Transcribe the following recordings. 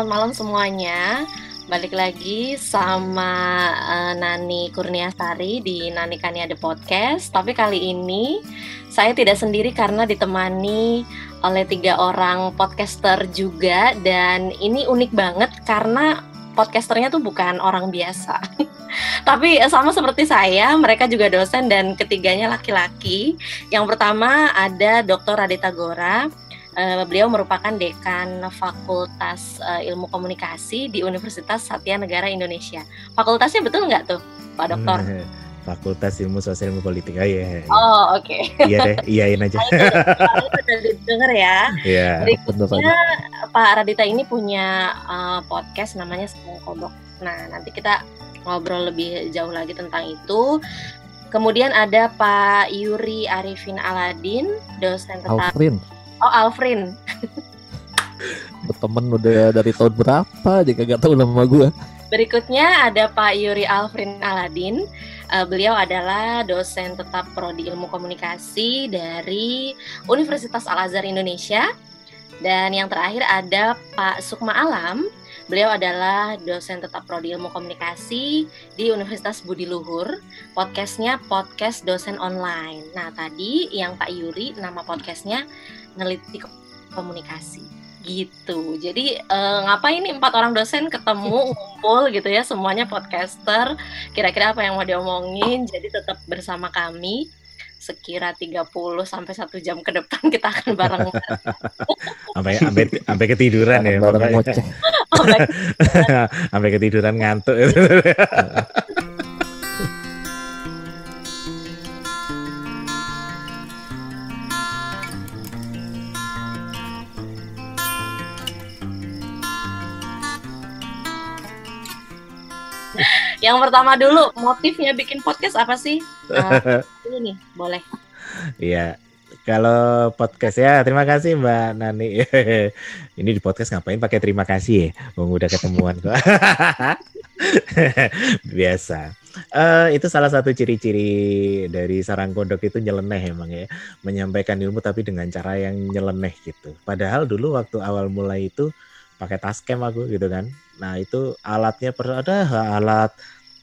Selamat malam semuanya. Balik lagi sama uh, Nani Kurniasari di Nani Kania The Podcast. Tapi kali ini saya tidak sendiri karena ditemani oleh tiga orang podcaster juga dan ini unik banget karena podcasternya tuh bukan orang biasa. Tapi sama seperti saya, mereka juga dosen dan ketiganya laki-laki. Yang pertama ada Dr. Radita Gora Uh, beliau merupakan dekan Fakultas uh, Ilmu Komunikasi di Universitas Satya Negara Indonesia. Fakultasnya betul nggak tuh, Pak Dokter? Hmm, Fakultas Ilmu Sosial Ilmu Politik. Oh iya. Oh oke. Okay. iya deh, iyain aja. Udah denger ya. Iya. Berikutnya Pak Radita ini punya uh, podcast namanya Sepuluh Kodok. Nah nanti kita ngobrol lebih jauh lagi tentang itu. Kemudian ada Pak Yuri Arifin Aladin, dosen tetap. Alfrin. Oh, Alfrin. Berteman udah dari tahun berapa aja kagak tahu nama gue. Berikutnya ada Pak Yuri Alfrin Aladin. Uh, beliau adalah dosen tetap prodi ilmu komunikasi dari Universitas Al Azhar Indonesia. Dan yang terakhir ada Pak Sukma Alam. Beliau adalah dosen tetap prodi ilmu komunikasi di Universitas Budi Luhur. Podcastnya podcast dosen online. Nah tadi yang Pak Yuri nama podcastnya neliti komunikasi. Gitu. Jadi uh, ngapain nih empat orang dosen ketemu ngumpul gitu ya semuanya podcaster. Kira-kira apa yang mau diomongin? Jadi tetap bersama kami. Sekira 30 sampai satu jam ke depan kita akan bareng. Sampai sampai sampai ketiduran ya bareng sampai ketiduran ngantuk Yang pertama dulu, motifnya bikin podcast apa sih? Nah, ini nih, boleh. Iya. Kalau podcast ya, terima kasih Mbak Nani. ini di podcast ngapain pakai terima kasih ya? Bang udah ketemuan kok. Biasa. Uh, itu salah satu ciri-ciri dari sarang kodok itu nyeleneh emang ya, menyampaikan ilmu tapi dengan cara yang nyeleneh gitu. Padahal dulu waktu awal mulai itu pakai tascam aku gitu kan. Nah itu alatnya per ada alat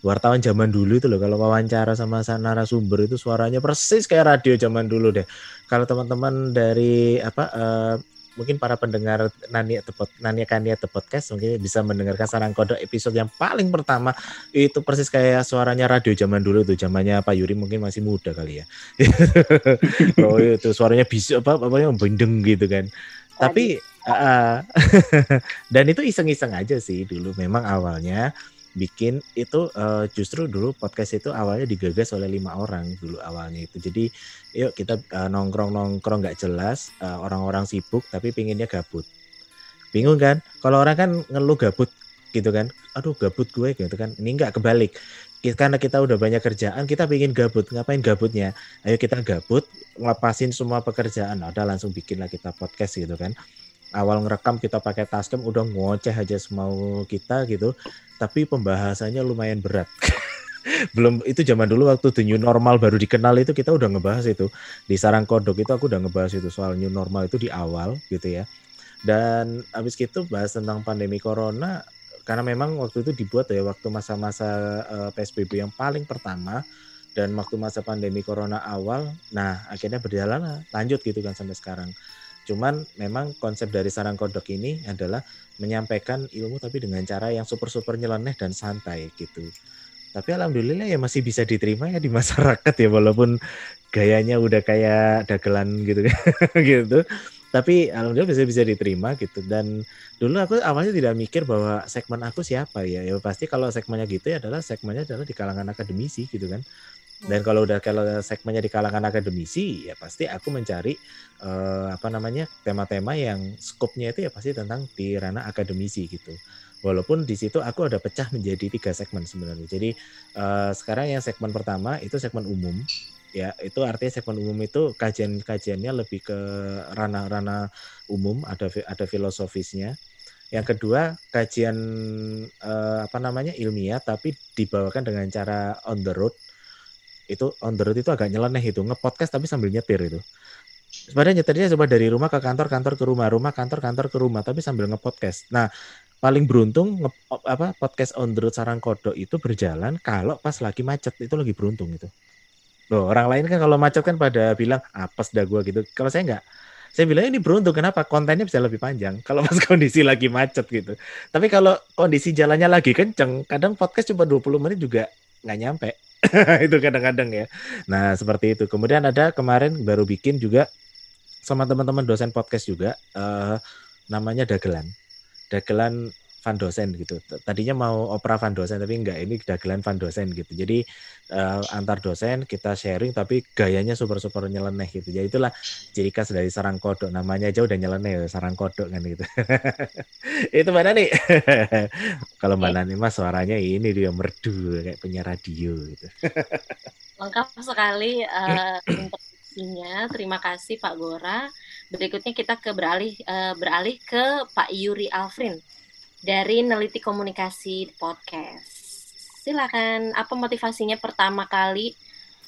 wartawan zaman dulu itu loh kalau wawancara sama narasumber itu suaranya persis kayak radio zaman dulu deh. Kalau teman-teman dari apa uh, mungkin para pendengar Nania Tepot Nania Kania The Podcast mungkin bisa mendengarkan sarang kode episode yang paling pertama itu persis kayak suaranya radio zaman dulu tuh zamannya Pak Yuri mungkin masih muda kali ya. oh itu suaranya bisa apa apa yang bendeng gitu kan. Tapi Uh, dan itu iseng-iseng aja sih dulu. Memang awalnya bikin itu uh, justru dulu podcast itu awalnya digagas oleh lima orang dulu awalnya itu. Jadi yuk kita uh, nongkrong-nongkrong nggak jelas, uh, orang-orang sibuk tapi pinginnya gabut. Bingung kan? Kalau orang kan ngeluh gabut gitu kan. Aduh gabut gue gitu kan. Ini nggak kebalik karena kita udah banyak kerjaan, kita pingin gabut. Ngapain gabutnya? Ayo kita gabut, ngelepasin semua pekerjaan. Ada langsung bikinlah kita podcast gitu kan awal ngerekam kita pakai tascam udah ngoceh aja semau kita gitu. Tapi pembahasannya lumayan berat. Belum itu zaman dulu waktu the new normal baru dikenal itu kita udah ngebahas itu. Di sarang kodok itu aku udah ngebahas itu soal new normal itu di awal gitu ya. Dan habis itu bahas tentang pandemi corona karena memang waktu itu dibuat ya waktu masa-masa eh, PSBB yang paling pertama dan waktu masa pandemi corona awal nah akhirnya berjalan lanjut gitu kan sampai sekarang Cuman memang konsep dari sarang kodok ini adalah menyampaikan ilmu tapi dengan cara yang super-super nyeleneh dan santai gitu. Tapi alhamdulillah ya masih bisa diterima ya di masyarakat ya walaupun gayanya udah kayak dagelan gitu gitu. Tapi alhamdulillah bisa bisa diterima gitu dan dulu aku awalnya tidak mikir bahwa segmen aku siapa ya. Ya pasti kalau segmennya gitu ya adalah segmennya adalah di kalangan akademisi gitu kan. Dan kalau udah kalau segmennya di kalangan akademisi, ya pasti aku mencari uh, apa namanya tema-tema yang skopnya itu ya pasti tentang di ranah akademisi gitu. Walaupun di situ aku ada pecah menjadi tiga segmen sebenarnya. Jadi uh, sekarang yang segmen pertama itu segmen umum, ya itu artinya segmen umum itu kajian-kajiannya lebih ke ranah-ranah umum, ada ada filosofisnya. Yang kedua kajian uh, apa namanya ilmiah tapi dibawakan dengan cara on the road itu on the road itu agak nyeleneh itu ngepodcast tapi sambil nyetir itu sebenarnya nyetirnya coba dari rumah ke kantor, kantor ke rumah, rumah kantor, kantor ke rumah, tapi sambil ngepodcast. Nah, paling beruntung nge, apa podcast on the road sarang kodok itu berjalan kalau pas lagi macet itu lagi beruntung itu. Loh, orang lain kan kalau macet kan pada bilang apes dah gua gitu. Kalau saya enggak. Saya bilang ini beruntung kenapa? Kontennya bisa lebih panjang kalau pas kondisi lagi macet gitu. Tapi kalau kondisi jalannya lagi kenceng, kadang podcast cuma 20 menit juga nggak nyampe. itu kadang-kadang ya. Nah, seperti itu. Kemudian ada kemarin baru bikin juga sama teman-teman dosen podcast juga uh, namanya Dagelan. Dagelan Van Dosen gitu. Tadinya mau opera Van Dosen tapi enggak ini dagelan Van Dosen gitu. Jadi uh, antar dosen kita sharing tapi gayanya super super nyeleneh gitu. Jadi itulah ciri khas dari sarang kodok namanya aja udah nyeleneh sarang kodok kan gitu. Itu mana nih? Kalau mana nih Mas suaranya ini dia merdu kayak penyiar radio gitu. Lengkap sekali uh, introduksinya. Terima kasih Pak Gora. Berikutnya kita ke beralih uh, beralih ke Pak Yuri Alfrin dari Neliti Komunikasi Podcast. Silakan, apa motivasinya pertama kali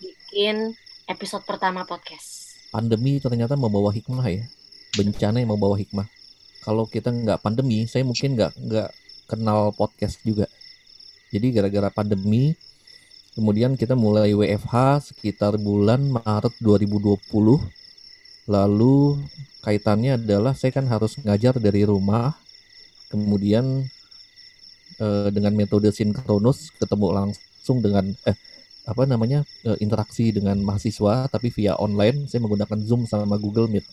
bikin episode pertama podcast? Pandemi ternyata membawa hikmah ya, bencana yang membawa hikmah. Kalau kita nggak pandemi, saya mungkin nggak nggak kenal podcast juga. Jadi gara-gara pandemi, kemudian kita mulai WFH sekitar bulan Maret 2020. Lalu kaitannya adalah saya kan harus ngajar dari rumah kemudian uh, dengan metode sinkronus ketemu langsung dengan eh apa namanya uh, interaksi dengan mahasiswa tapi via online saya menggunakan Zoom sama Google Meet.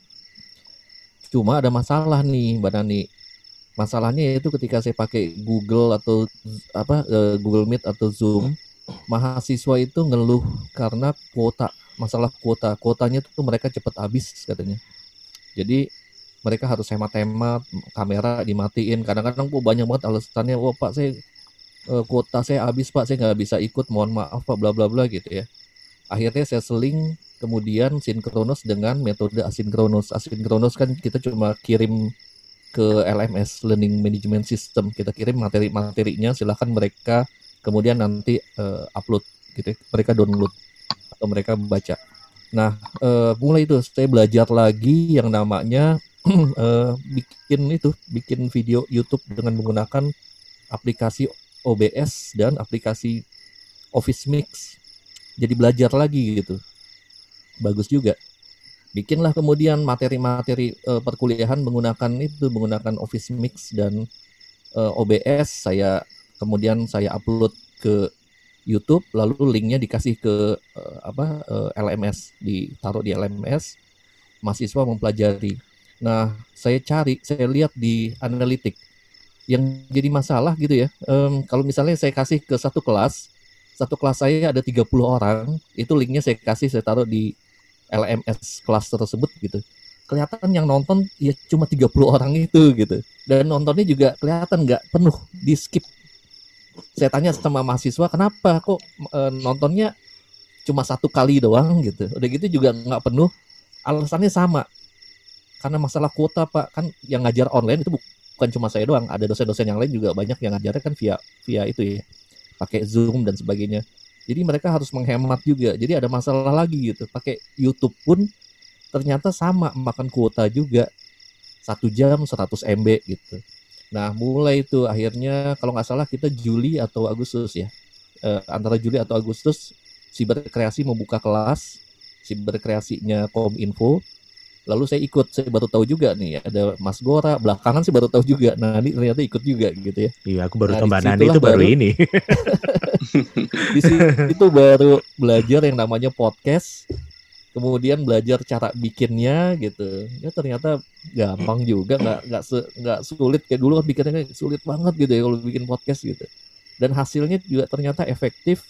Cuma ada masalah nih Mbak Nani. Masalahnya itu ketika saya pakai Google atau apa uh, Google Meet atau Zoom, mahasiswa itu ngeluh karena kuota, masalah kuota. Kuotanya tuh mereka cepat habis katanya. Jadi mereka harus hemat-hemat kamera dimatiin. Kadang-kadang kok banyak banget alasannya wah pak saya uh, kuota saya habis pak saya nggak bisa ikut mohon maaf pak bla bla bla gitu ya. Akhirnya saya seling kemudian sinkronus dengan metode asinkronus. Asinkronus kan kita cuma kirim ke LMS Learning Management System. Kita kirim materi-materinya silahkan mereka kemudian nanti uh, upload gitu ya. mereka download atau mereka baca. Nah uh, mulai itu saya belajar lagi yang namanya uh, bikin itu, bikin video YouTube dengan menggunakan aplikasi OBS dan aplikasi Office Mix. Jadi belajar lagi gitu. Bagus juga. Bikinlah kemudian materi-materi uh, perkuliahan menggunakan itu, menggunakan Office Mix dan uh, eh, OBS. Saya kemudian saya upload ke YouTube, lalu linknya dikasih ke uh, apa uh, LMS, ditaruh di LMS. Mahasiswa mempelajari Nah, saya cari, saya lihat di analitik yang jadi masalah gitu ya. Um, kalau misalnya saya kasih ke satu kelas, satu kelas saya ada 30 orang, itu linknya saya kasih, saya taruh di LMS kelas tersebut gitu. Kelihatan yang nonton ya cuma 30 orang itu gitu. Dan nontonnya juga kelihatan nggak penuh, di skip. Saya tanya sama mahasiswa, kenapa kok e, nontonnya cuma satu kali doang gitu. Udah gitu juga nggak penuh. Alasannya sama, karena masalah kuota pak. Kan yang ngajar online itu bukan cuma saya doang ada dosen-dosen yang lain juga banyak yang ngajarnya kan via via itu ya pakai zoom dan sebagainya. Jadi mereka harus menghemat juga. Jadi ada masalah lagi gitu pakai YouTube pun ternyata sama makan kuota juga. Satu jam 100 MB gitu. Nah mulai itu akhirnya kalau nggak salah kita Juli atau Agustus ya. Eh, antara Juli atau Agustus Siber Kreasi membuka kelas Siber Kreasinya Kominfo lalu saya ikut saya baru tahu juga nih ada Mas Gora belakangan sih baru tahu juga nah ini ternyata ikut juga gitu ya. Iya aku baru nah, tambah Nani itu baru, ini. Di situ baru belajar yang namanya podcast kemudian belajar cara bikinnya gitu. Ya ternyata gampang juga nggak nggak nggak sulit. Kayak dulu kan bikinnya kayak sulit banget gitu ya kalau bikin podcast gitu. Dan hasilnya juga ternyata efektif.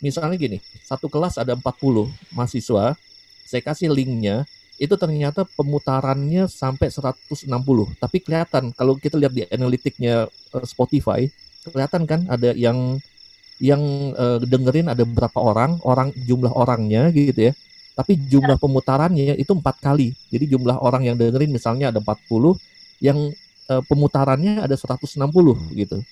Misalnya gini satu kelas ada 40 mahasiswa saya kasih linknya itu ternyata pemutarannya sampai 160 tapi kelihatan kalau kita lihat di analitiknya uh, Spotify kelihatan kan ada yang yang uh, dengerin ada berapa orang orang jumlah orangnya gitu ya. Tapi jumlah pemutarannya itu empat kali. Jadi jumlah orang yang dengerin misalnya ada 40 yang uh, pemutarannya ada 160 gitu.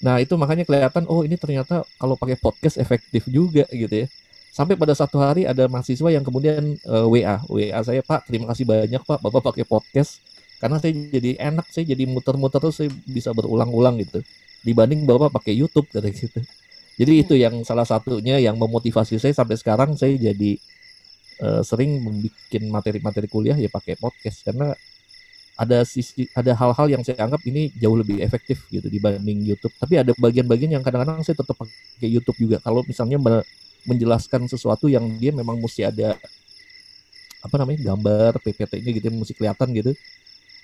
Nah itu makanya kelihatan oh ini ternyata kalau pakai podcast efektif juga gitu ya Sampai pada satu hari ada mahasiswa yang kemudian uh, WA, WA saya Pak, terima kasih banyak Pak, Bapak pakai podcast karena saya jadi enak, saya jadi muter-muter terus saya bisa berulang-ulang gitu. Dibanding Bapak pakai YouTube kata gitu. Jadi itu yang salah satunya yang memotivasi saya sampai sekarang saya jadi uh, sering membuat materi-materi kuliah ya pakai podcast karena ada sisi ada hal-hal yang saya anggap ini jauh lebih efektif gitu dibanding YouTube. Tapi ada bagian-bagian yang kadang-kadang saya tetap pakai YouTube juga. Kalau misalnya menjelaskan sesuatu yang dia memang mesti ada apa namanya gambar PPT-nya gitu mesti kelihatan gitu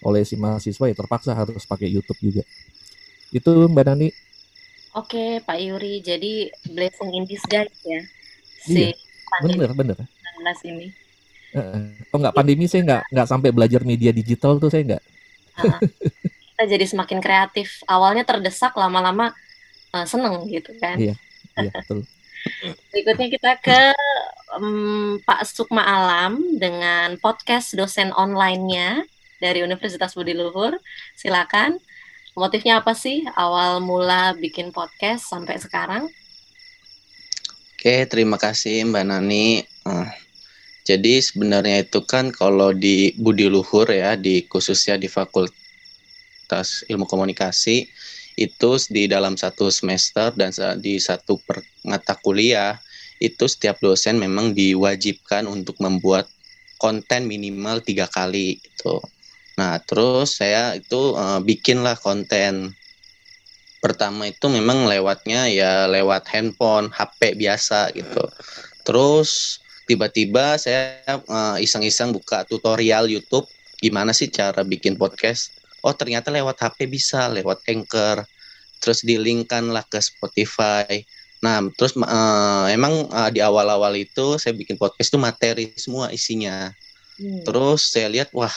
oleh si mahasiswa ya terpaksa harus pakai YouTube juga. Itu Mbak Nani. Oke, Pak Yuri. Jadi blessing in disguise ya. Si iya, bener bener. ini. Oh nggak pandemi saya nggak nggak sampai belajar media digital tuh saya nggak. Uh, kita jadi semakin kreatif. Awalnya terdesak, lama-lama uh, seneng gitu kan. Iya, iya betul. Berikutnya kita ke um, Pak Sukma Alam dengan podcast dosen online-nya dari Universitas Budi Luhur. Silakan. Motifnya apa sih awal mula bikin podcast sampai sekarang? Oke, terima kasih Mbak Nani. Uh, jadi sebenarnya itu kan kalau di Budi Luhur ya, di khususnya di Fakultas Ilmu Komunikasi itu di dalam satu semester dan di satu per mata kuliah itu setiap dosen memang diwajibkan untuk membuat konten minimal tiga kali itu. Nah terus saya itu uh, bikinlah konten pertama itu memang lewatnya ya lewat handphone, HP biasa gitu. Terus tiba-tiba saya uh, iseng-iseng buka tutorial YouTube gimana sih cara bikin podcast. Oh ternyata lewat HP bisa, lewat Anchor. Terus dilingkan lah ke Spotify. Nah terus uh, emang uh, di awal-awal itu saya bikin podcast itu materi semua isinya. Hmm. Terus saya lihat wah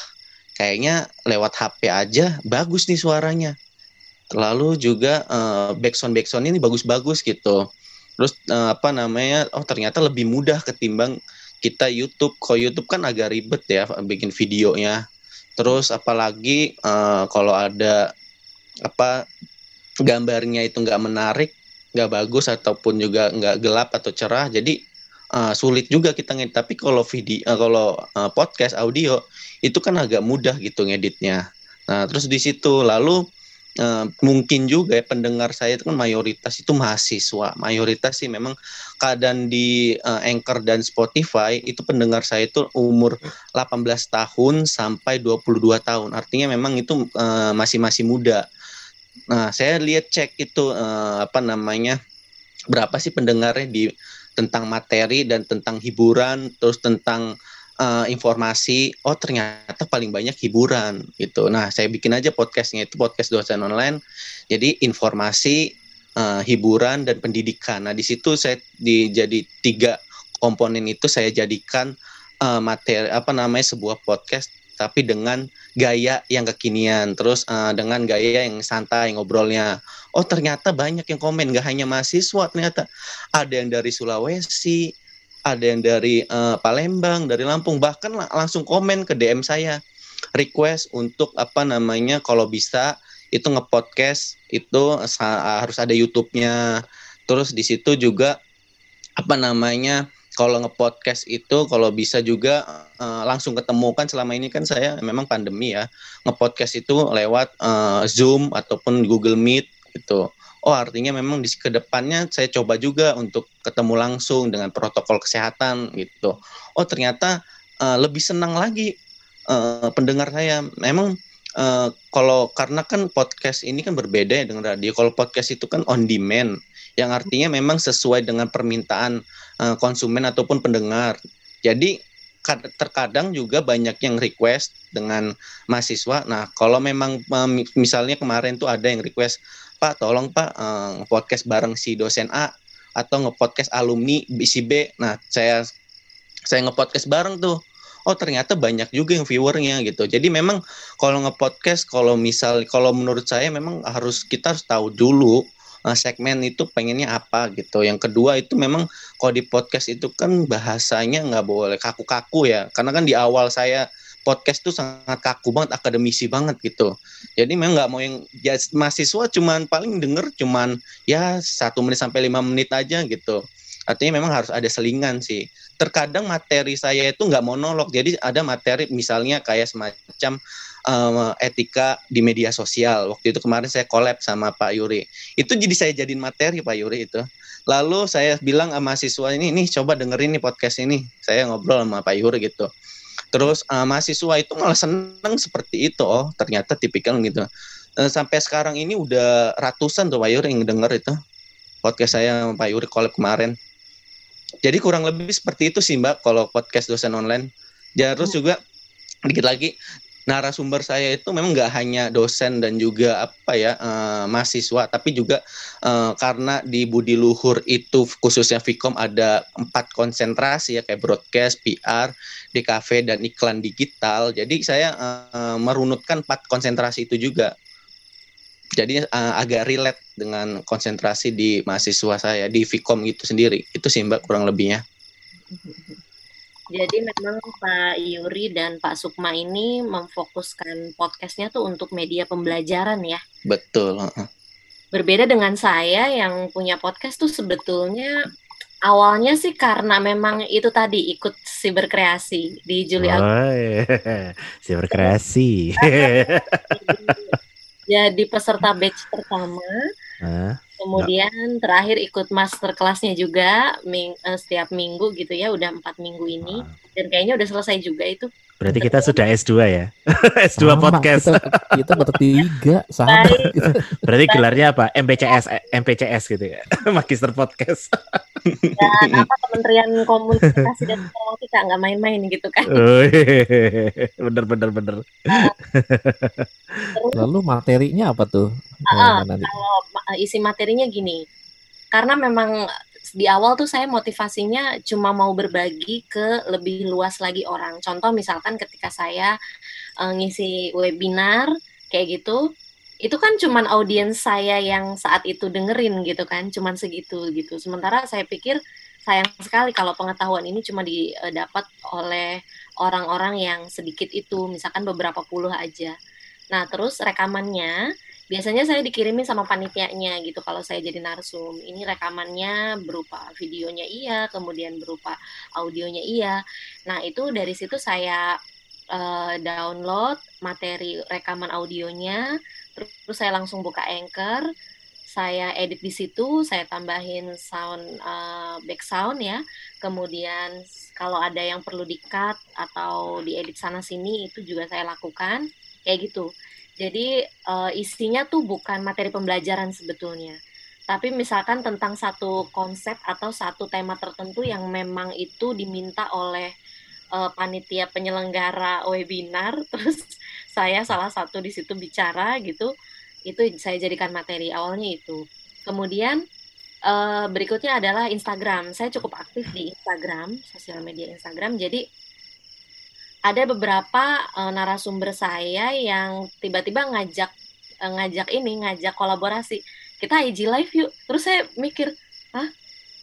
kayaknya lewat HP aja bagus nih suaranya. Lalu juga uh, backsound backsound ini bagus-bagus gitu terus uh, apa namanya oh ternyata lebih mudah ketimbang kita YouTube kalau YouTube kan agak ribet ya bikin videonya terus apalagi uh, kalau ada apa gambarnya itu nggak menarik nggak bagus ataupun juga nggak gelap atau cerah jadi uh, sulit juga kita ngedit. Tapi kalau video uh, kalau uh, podcast audio itu kan agak mudah gitu ngeditnya. Nah terus di situ. Lalu uh, mungkin juga ya pendengar saya itu kan mayoritas itu mahasiswa. Mayoritas sih memang keadaan di uh, Anchor dan Spotify itu pendengar saya itu umur 18 tahun sampai 22 tahun. Artinya memang itu uh, masih masih muda. Nah, saya lihat cek itu uh, apa namanya berapa sih pendengarnya di tentang materi dan tentang hiburan, terus tentang uh, informasi oh ternyata paling banyak hiburan gitu. Nah saya bikin aja podcastnya itu podcast dosen online. Jadi informasi uh, hiburan dan pendidikan. Nah di situ saya di jadi tiga komponen itu saya jadikan uh, materi apa namanya sebuah podcast tapi dengan gaya yang kekinian. Terus uh, dengan gaya yang santai ngobrolnya. Oh ternyata banyak yang komen gak hanya mahasiswa ternyata. Ada yang dari Sulawesi ada yang dari uh, Palembang, dari Lampung, bahkan langsung komen ke DM saya. Request untuk apa namanya kalau bisa itu ngepodcast itu harus ada YouTube-nya. Terus di situ juga apa namanya kalau ngepodcast itu kalau bisa juga uh, langsung ketemu. Kan selama ini kan saya memang pandemi ya. Ngepodcast itu lewat uh, Zoom ataupun Google Meet gitu oh artinya memang di ke depannya saya coba juga untuk ketemu langsung dengan protokol kesehatan gitu. Oh ternyata uh, lebih senang lagi uh, pendengar saya. Memang uh, kalau karena kan podcast ini kan berbeda ya dengan radio. Kalau podcast itu kan on demand, yang artinya memang sesuai dengan permintaan uh, konsumen ataupun pendengar. Jadi terkadang juga banyak yang request dengan mahasiswa. Nah, kalau memang misalnya kemarin tuh ada yang request Pak tolong Pak uh, podcast bareng si dosen A atau ngepodcast alumni si B. Nah, saya saya ngepodcast bareng tuh. Oh, ternyata banyak juga yang viewernya gitu. Jadi memang kalau ngepodcast kalau misal kalau menurut saya memang harus kita harus tahu dulu uh, segmen itu pengennya apa gitu. Yang kedua itu memang kalau di podcast itu kan bahasanya nggak boleh kaku-kaku ya. Karena kan di awal saya podcast tuh sangat kaku banget, akademisi banget gitu. Jadi memang nggak mau yang ya, mahasiswa cuman paling denger cuman ya satu menit sampai lima menit aja gitu. artinya memang harus ada selingan sih. Terkadang materi saya itu nggak monolog jadi ada materi misalnya kayak semacam um, etika di media sosial. Waktu itu kemarin saya collab sama Pak Yuri. Itu jadi saya jadiin materi Pak Yuri itu. Lalu saya bilang sama mahasiswa ini nih coba dengerin nih podcast ini. Saya ngobrol sama Pak Yuri gitu terus uh, mahasiswa itu malah seneng seperti itu oh ternyata tipikal gitu. Uh, sampai sekarang ini udah ratusan tuh Pak Yuri yang denger itu podcast saya sama Pak Yuri collab kemarin. Jadi kurang lebih seperti itu sih Mbak kalau podcast dosen online. Ya, terus juga dikit lagi narasumber saya itu memang nggak hanya dosen dan juga apa ya uh, mahasiswa tapi juga uh, karena di Budi Luhur itu khususnya Vkom ada empat konsentrasi ya kayak broadcast, PR, DKV dan iklan digital. Jadi saya uh, merunutkan empat konsentrasi itu juga. Jadi uh, agak relate dengan konsentrasi di mahasiswa saya di Vkom itu sendiri. Itu sih mbak kurang lebihnya jadi memang Pak Yuri dan Pak Sukma ini memfokuskan podcastnya tuh untuk media pembelajaran ya betul berbeda dengan saya yang punya podcast tuh sebetulnya awalnya sih karena memang itu tadi ikut siberkreasi di Juli oh, iya. siberkreasi jadi peserta batch pertama. Uh, Kemudian enggak. terakhir ikut master kelasnya juga ming, uh, setiap minggu gitu ya, udah empat minggu ini. Uh. Dan kayaknya udah selesai juga itu. Berarti kita sudah S2 ya? S2 sama, podcast. Kita, kita bertiga, sama. Gitu. Berarti gelarnya apa? MPCS, MPCS gitu ya? Magister Podcast. Dan apa Kementerian Komunikasi dan Informatika nggak main-main gitu kan? Oh, bener bener bener. Lalu materinya apa tuh? Uh, kalau isi materinya gini, karena memang di awal tuh saya motivasinya cuma mau berbagi ke lebih luas lagi orang. Contoh misalkan ketika saya uh, ngisi webinar kayak gitu, itu kan cuman audiens saya yang saat itu dengerin gitu kan, cuman segitu gitu. Sementara saya pikir sayang sekali kalau pengetahuan ini cuma didapat oleh orang-orang yang sedikit itu, misalkan beberapa puluh aja. Nah, terus rekamannya biasanya saya dikirimin sama panitianya gitu kalau saya jadi narsum. Ini rekamannya berupa videonya iya kemudian berupa audionya iya. Nah itu dari situ saya uh, download materi rekaman audionya terus saya langsung buka anchor saya edit di situ saya tambahin sound uh, back sound ya. Kemudian kalau ada yang perlu di cut atau diedit sana sini itu juga saya lakukan. Kayak gitu jadi uh, isinya tuh bukan materi pembelajaran sebetulnya. Tapi misalkan tentang satu konsep atau satu tema tertentu yang memang itu diminta oleh uh, panitia penyelenggara webinar, terus saya salah satu di situ bicara gitu, itu saya jadikan materi awalnya itu. Kemudian uh, berikutnya adalah Instagram. Saya cukup aktif di Instagram, sosial media Instagram. Jadi ada beberapa uh, narasumber saya yang tiba-tiba ngajak uh, ngajak ini ngajak kolaborasi. Kita IG live yuk. Terus saya mikir ah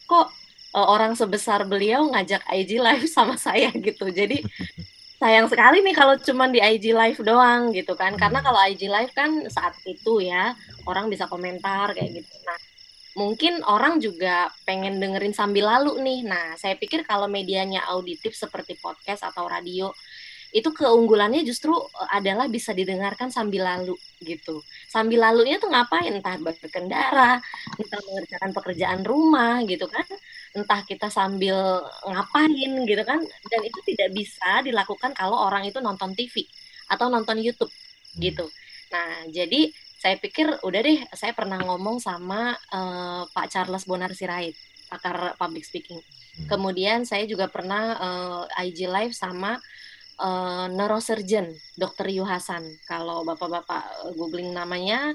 kok uh, orang sebesar beliau ngajak IG live sama saya? Gitu. Jadi sayang sekali nih kalau cuma di IG live doang gitu kan. Karena kalau IG live kan saat itu ya orang bisa komentar kayak gitu. Nah mungkin orang juga pengen dengerin sambil lalu nih. Nah, saya pikir kalau medianya auditif seperti podcast atau radio, itu keunggulannya justru eh, adalah bisa didengarkan sambil lalu gitu. Sambil lalunya tuh ngapain? Entah berkendara, entah mengerjakan pekerjaan rumah gitu kan, entah kita sambil ngapain gitu kan. Dan itu tidak bisa dilakukan kalau orang itu nonton TV atau nonton YouTube gitu. Nah, jadi saya pikir udah deh saya pernah ngomong sama uh, Pak Charles Bonar Sirait pakar public speaking hmm. kemudian saya juga pernah uh, eh, IG live sama uh, neurosurgeon Dr. Yu Hasan kalau bapak-bapak googling namanya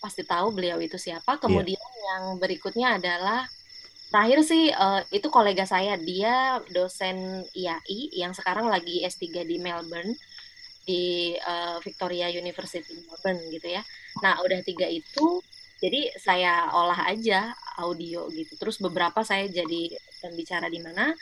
pasti tahu beliau itu siapa iya. kemudian yeah. yang berikutnya adalah terakhir sih uh, itu kolega saya dia dosen IAI yang sekarang lagi S3 di Melbourne di uh, Victoria University Melbourne gitu ya. Nah udah tiga itu jadi saya olah aja audio gitu. Terus beberapa saya jadi pembicara di mana.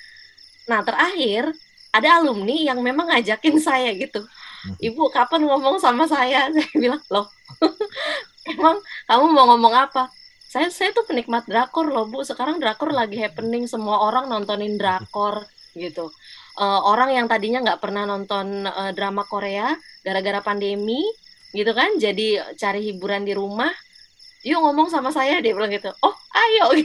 Nah terakhir ada alumni yang memang ngajakin saya gitu. Hmm. Ibu kapan ngomong sama saya? Saya bilang loh, emang kamu mau ngomong apa? saya saya tuh penikmat drakor loh bu sekarang drakor lagi happening semua orang nontonin drakor gitu uh, orang yang tadinya nggak pernah nonton uh, drama Korea gara-gara pandemi gitu kan jadi cari hiburan di rumah yuk ngomong sama saya dia bilang gitu. Oh ayo.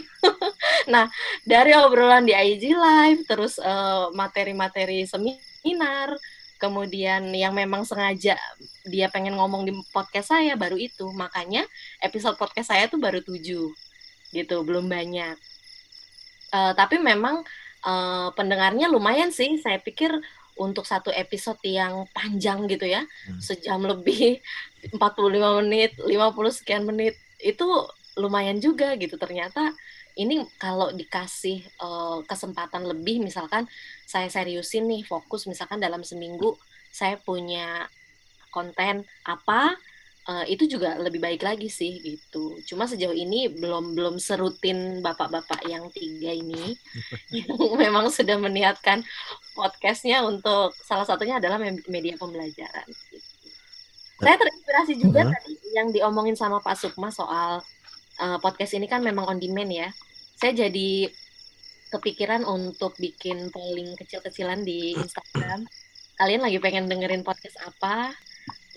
Nah dari obrolan di IG live terus uh, materi-materi seminar kemudian yang memang sengaja dia pengen ngomong di podcast saya baru itu. Makanya episode podcast saya tuh baru tujuh gitu belum banyak. Uh, tapi memang uh, pendengarnya lumayan sih. Saya pikir untuk satu episode yang panjang gitu ya hmm. sejam lebih 45 menit 50 sekian menit itu lumayan juga gitu ternyata ini kalau dikasih uh, kesempatan lebih misalkan saya seriusin nih fokus misalkan dalam seminggu saya punya konten apa uh, itu juga lebih baik lagi sih gitu. Cuma sejauh ini belum belum serutin bapak-bapak yang tiga ini yang memang sudah meniatkan podcastnya untuk salah satunya adalah media pembelajaran. Gitu. Saya terinspirasi juga uh -huh. tadi yang diomongin sama Pak Sukma soal uh, podcast ini kan memang on demand ya saya jadi kepikiran untuk bikin polling kecil-kecilan di Instagram. Kalian lagi pengen dengerin podcast apa?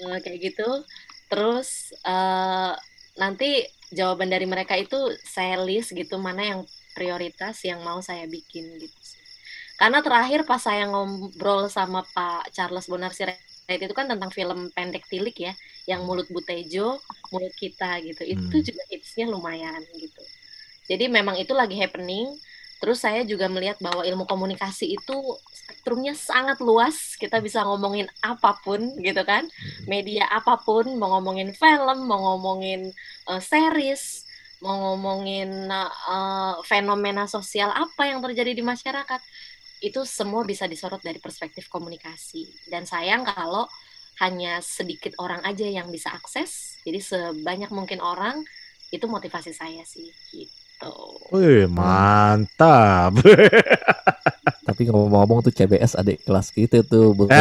Uh, kayak gitu. Terus uh, nanti jawaban dari mereka itu saya list gitu mana yang prioritas yang mau saya bikin gitu. Karena terakhir pas saya ngobrol sama Pak Charles Bonar Sirait itu kan tentang film pendek tilik ya, yang mulut Butejo, mulut kita gitu. Itu hmm. juga hitsnya lumayan gitu. Jadi memang itu lagi happening. Terus saya juga melihat bahwa ilmu komunikasi itu spektrumnya sangat luas. Kita bisa ngomongin apa pun gitu kan. Hmm. Media apa pun, mau ngomongin film, mau ngomongin uh, series, mau ngomongin uh, fenomena sosial apa yang terjadi di masyarakat. Itu semua bisa disorot dari perspektif komunikasi. Dan sayang kalau hanya sedikit orang aja yang bisa akses. Jadi sebanyak mungkin orang itu motivasi saya sih gitu. Wih, mantap. Tapi ngomong-ngomong tuh CBS adik kelas kita tuh, betul.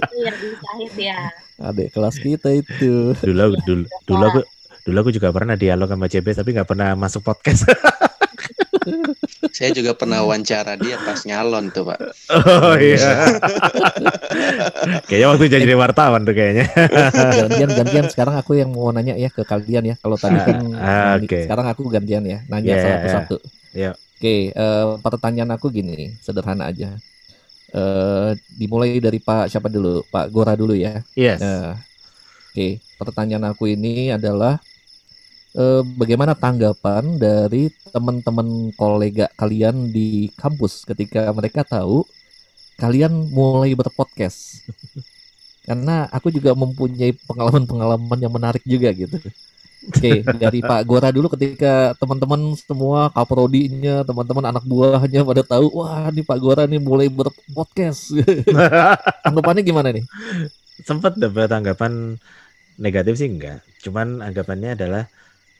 itu yang disahit ya. Adik kelas kita itu. Dulu dulu dulu aku dulu aku juga pernah dialog sama CBS tapi nggak pernah masuk podcast. Saya juga pernah wawancara dia pas nyalon tuh, Pak. Oh iya. kayaknya waktu jadi wartawan tuh kayaknya. gantian gantian sekarang aku yang mau nanya ya ke kalian ya. Kalau tadi kan uh, okay. sekarang aku gantian ya, nanya yeah, satu-satu. Yeah. Oke, okay, uh, eh, pertanyaan aku gini, sederhana aja. Uh, dimulai dari Pak siapa dulu? Pak Gora dulu ya. Yes. Uh, Oke, okay, pertanyaan aku ini adalah eh, bagaimana tanggapan dari teman-teman kolega kalian di kampus ketika mereka tahu kalian mulai berpodcast? Karena aku juga mempunyai pengalaman-pengalaman yang menarik juga gitu. Oke, dari Pak Gora dulu ketika teman-teman semua kaprodinya, teman-teman anak buahnya pada tahu, wah ini Pak Gora nih mulai berpodcast. Anggapannya gimana nih? Sempat dapat tanggapan negatif sih enggak. Cuman anggapannya adalah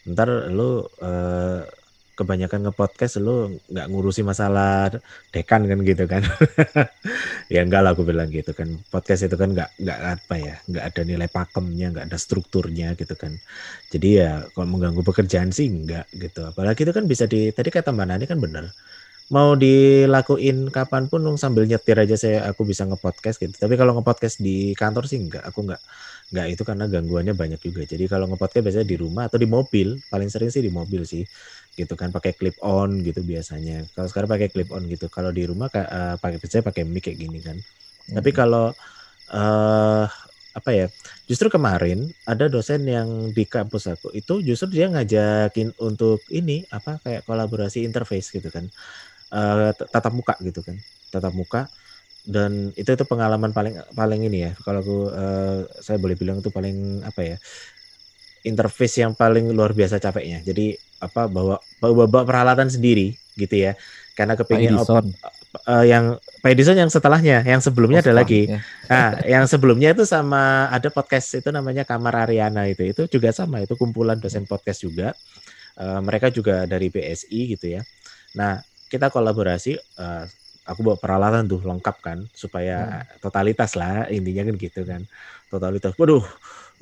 ntar lu uh, kebanyakan ngepodcast lu nggak ngurusi masalah dekan kan gitu kan. Ya enggak lah aku bilang gitu kan. Podcast itu kan nggak nggak apa ya nggak ada nilai pakemnya nggak ada strukturnya gitu kan. Jadi ya kalau mengganggu pekerjaan sih enggak gitu. Apalagi itu kan bisa di tadi kata mbak Nani kan benar mau dilakuin kapan pun sambil nyetir aja saya aku bisa ngepodcast gitu. Tapi kalau ngepodcast di kantor sih enggak aku enggak Enggak, itu karena gangguannya banyak juga. Jadi kalau ngepodcast biasanya di rumah atau di mobil, paling sering sih di mobil sih. Gitu kan pakai clip on gitu biasanya. Kalau sekarang pakai clip on gitu. Kalau di rumah uh, pakai biasanya pakai mic kayak gini kan. Hmm. Tapi kalau uh, apa ya? Justru kemarin ada dosen yang di kampus aku itu justru dia ngajakin untuk ini apa kayak kolaborasi interface gitu kan. Uh, tatap muka gitu kan. Tatap muka dan itu itu pengalaman paling paling ini ya kalau aku uh, saya boleh bilang itu paling apa ya interface yang paling luar biasa capeknya. Jadi apa bawa bawa, bawa peralatan sendiri gitu ya. Karena kepingin op, uh, yang Edison yang setelahnya yang sebelumnya oh, ada lagi. ya. nah yang sebelumnya itu sama ada podcast itu namanya Kamar Ariana itu. Itu juga sama itu kumpulan dosen podcast juga. Uh, mereka juga dari BSI gitu ya. Nah kita kolaborasi uh, aku bawa peralatan tuh lengkap kan supaya hmm. totalitas lah intinya kan gitu kan. Totalitas. Waduh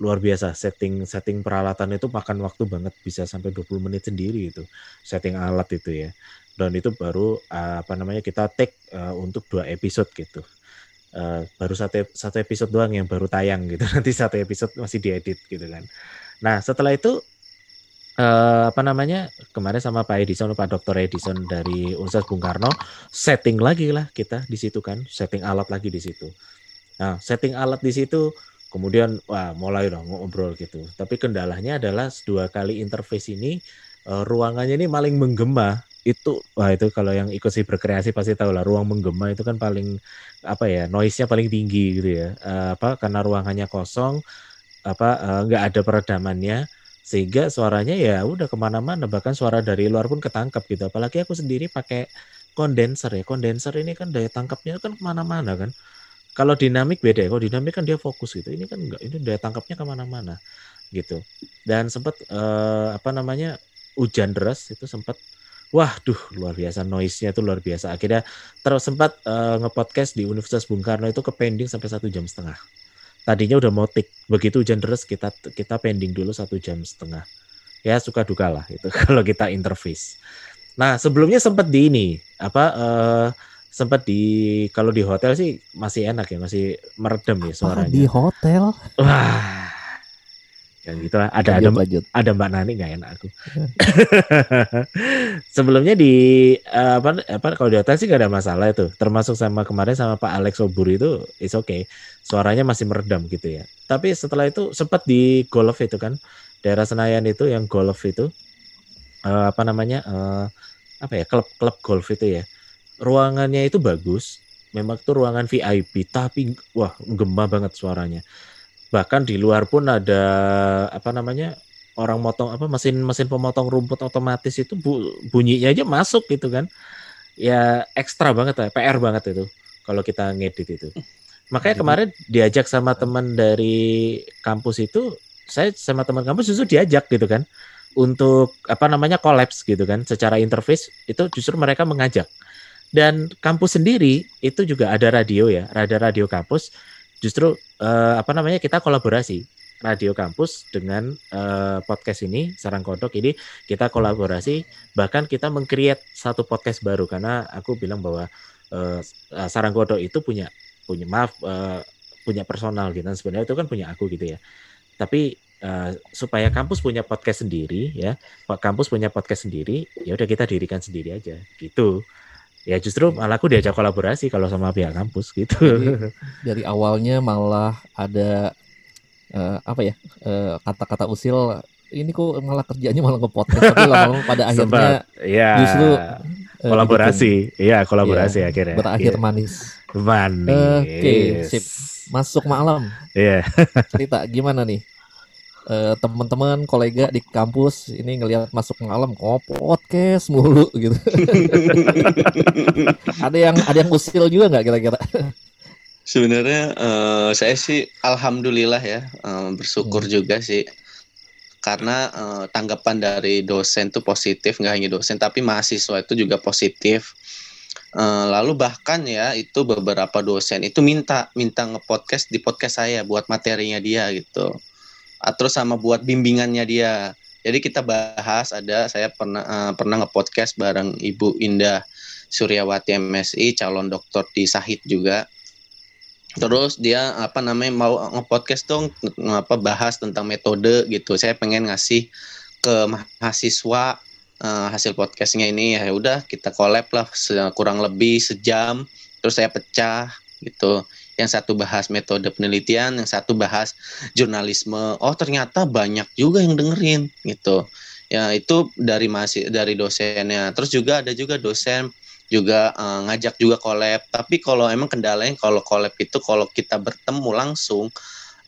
luar biasa. Setting setting peralatan itu makan waktu banget bisa sampai 20 menit sendiri itu setting alat itu ya. Dan itu baru uh, apa namanya kita take uh, untuk dua episode gitu. Uh, baru satu satu episode doang yang baru tayang gitu. Nanti satu episode masih diedit gitu kan. Nah setelah itu uh, apa namanya? Kemarin sama Pak Edison Pak Dr. Edison dari Universitas Bung Karno setting lagi lah kita di situ kan setting alat lagi di situ. Nah setting alat di situ kemudian wah mulai dong ngobrol gitu. Tapi kendalanya adalah dua kali interface ini uh, ruangannya ini paling menggema. Itu wah itu kalau yang ikut sih berkreasi pasti tahu lah ruang menggema itu kan paling apa ya noise-nya paling tinggi gitu ya. Uh, apa karena ruangannya kosong apa nggak ada peredamannya sehingga suaranya ya udah ke mana-mana bahkan suara dari luar pun ketangkap gitu apalagi aku sendiri pakai kondenser ya kondenser ini kan daya tangkapnya kan ke mana-mana kan kalau dinamik beda ya. Kalau dinamik kan dia fokus gitu. Ini kan enggak. Ini daya tangkapnya ke mana-mana gitu. Dan sempat uh, apa namanya hujan deras itu sempat wah duh luar biasa noise-nya itu luar biasa. Akhirnya terus sempat uh, ngepodcast di Universitas Bung Karno itu ke pending sampai satu jam setengah. Tadinya udah mau tik. Begitu hujan deras kita kita pending dulu satu jam setengah. Ya suka duka lah itu kalau kita interface. Nah sebelumnya sempat di ini apa uh, sempat di kalau di hotel sih masih enak ya masih meredam ya suaranya di hotel wah yang gitu lah. Ada lanjut, ada lanjut. ada mbak Nani nggak enak aku. Sebelumnya di uh, apa apa kalau di hotel sih gak ada masalah itu. Termasuk sama kemarin sama Pak Alex Obur itu is okay. Suaranya masih meredam gitu ya. Tapi setelah itu sempat di golf itu kan. Daerah Senayan itu yang golf itu. Uh, apa namanya uh, apa ya klub klub golf itu ya. Ruangannya itu bagus. Memang itu ruangan VIP tapi wah gemah banget suaranya bahkan di luar pun ada apa namanya orang motong apa mesin mesin pemotong rumput otomatis itu bu, bunyinya aja masuk gitu kan. Ya ekstra banget ya PR banget itu kalau kita ngedit itu. Makanya kemarin diajak sama teman dari kampus itu saya sama teman kampus justru diajak gitu kan untuk apa namanya kolaps gitu kan. Secara interface itu justru mereka mengajak. Dan kampus sendiri itu juga ada radio ya, ada radio kampus. Justru uh, apa namanya kita kolaborasi radio kampus dengan uh, podcast ini Sarang Kodok. Ini kita kolaborasi bahkan kita mengcreate satu podcast baru. Karena aku bilang bahwa uh, Sarang Kodok itu punya punya maaf uh, punya personal gitu. Sebenarnya itu kan punya aku gitu ya. Tapi uh, supaya kampus punya podcast sendiri ya kampus punya podcast sendiri ya udah kita dirikan sendiri aja. Gitu ya justru malah aku diajak kolaborasi kalau sama pihak kampus gitu. Jadi, dari awalnya malah ada uh, apa ya eh, kata-kata usil ini kok malah kerjanya malah nge-podcast tapi lama-lama pada akhirnya ya, justru uh, kolaborasi. Iya, kolaborasi ya, akhirnya. Berakhir ya. manis. Manis. Oke, okay, sip. Masuk malam. Iya. Yeah. Cerita gimana nih? Uh, teman-teman kolega di kampus ini ngelihat masuk malam oh podcast mulu gitu. Ada yang ada yang usil juga nggak kira-kira? Sebenarnya uh, saya sih alhamdulillah ya uh, bersyukur hmm. juga sih. Karena uh, tanggapan dari dosen tuh positif nggak hanya dosen tapi mahasiswa itu juga positif. Uh, lalu bahkan ya itu beberapa dosen itu minta minta ngepodcast di podcast saya buat materinya dia gitu terus sama buat bimbingannya dia. Jadi kita bahas ada saya pernah uh, pernah ngepodcast bareng Ibu Indah Suryawati MSI calon dokter di Sahid juga. Terus dia apa namanya mau ngepodcast dong apa bahas tentang metode gitu. Saya pengen ngasih ke mahasiswa uh, hasil podcastnya ini ya udah kita collab lah kurang lebih sejam terus saya pecah gitu yang satu bahas metode penelitian, yang satu bahas jurnalisme. Oh ternyata banyak juga yang dengerin gitu. Ya itu dari masih dari dosennya. Terus juga ada juga dosen juga uh, ngajak juga collab. Tapi kalau emang kendalanya kalau collab itu kalau kita bertemu langsung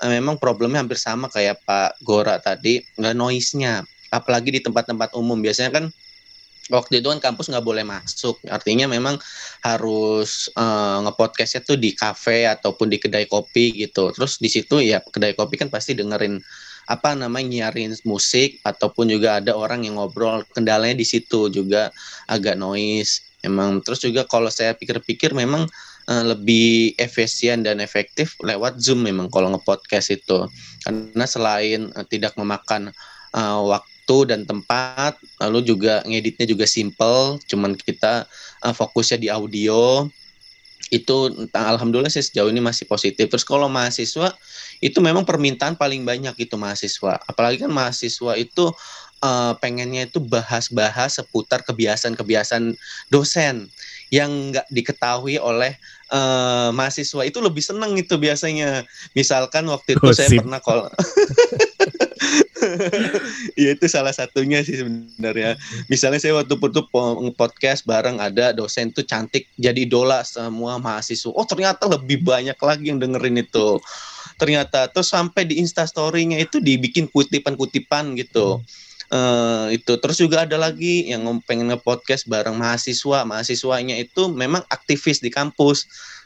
uh, memang problemnya hampir sama kayak Pak Gora tadi, nggak noise-nya. Apalagi di tempat-tempat umum biasanya kan waktu itu kan kampus nggak boleh masuk. Artinya memang harus uh, ngepodcastnya tuh di kafe ataupun di kedai kopi gitu. Terus di situ ya kedai kopi kan pasti dengerin apa namanya nyiarin musik ataupun juga ada orang yang ngobrol. Kendalanya di situ juga agak noise. Emang terus juga kalau saya pikir-pikir memang uh, lebih efisien dan efektif lewat Zoom memang kalau ngepodcast itu. Karena selain uh, tidak memakan uh, waktu dan tempat, lalu juga ngeditnya juga simple, cuman kita uh, fokusnya di audio. Itu alhamdulillah sih sejauh ini masih positif. Terus kalau mahasiswa itu memang permintaan paling banyak itu mahasiswa. Apalagi kan mahasiswa itu uh, pengennya itu bahas-bahas seputar kebiasaan-kebiasaan dosen yang nggak diketahui oleh uh, mahasiswa itu lebih seneng itu biasanya. Misalkan waktu itu Gosip. saya pernah call. ya itu salah satunya sih sebenarnya. Misalnya saya waktu itu podcast bareng ada dosen tuh cantik jadi idola semua mahasiswa. Oh ternyata lebih banyak lagi yang dengerin itu. Ternyata tuh sampai di instastorynya itu dibikin kutipan-kutipan gitu. Hmm uh, itu terus juga ada lagi yang pengen nge-podcast bareng mahasiswa mahasiswanya itu memang aktivis di kampus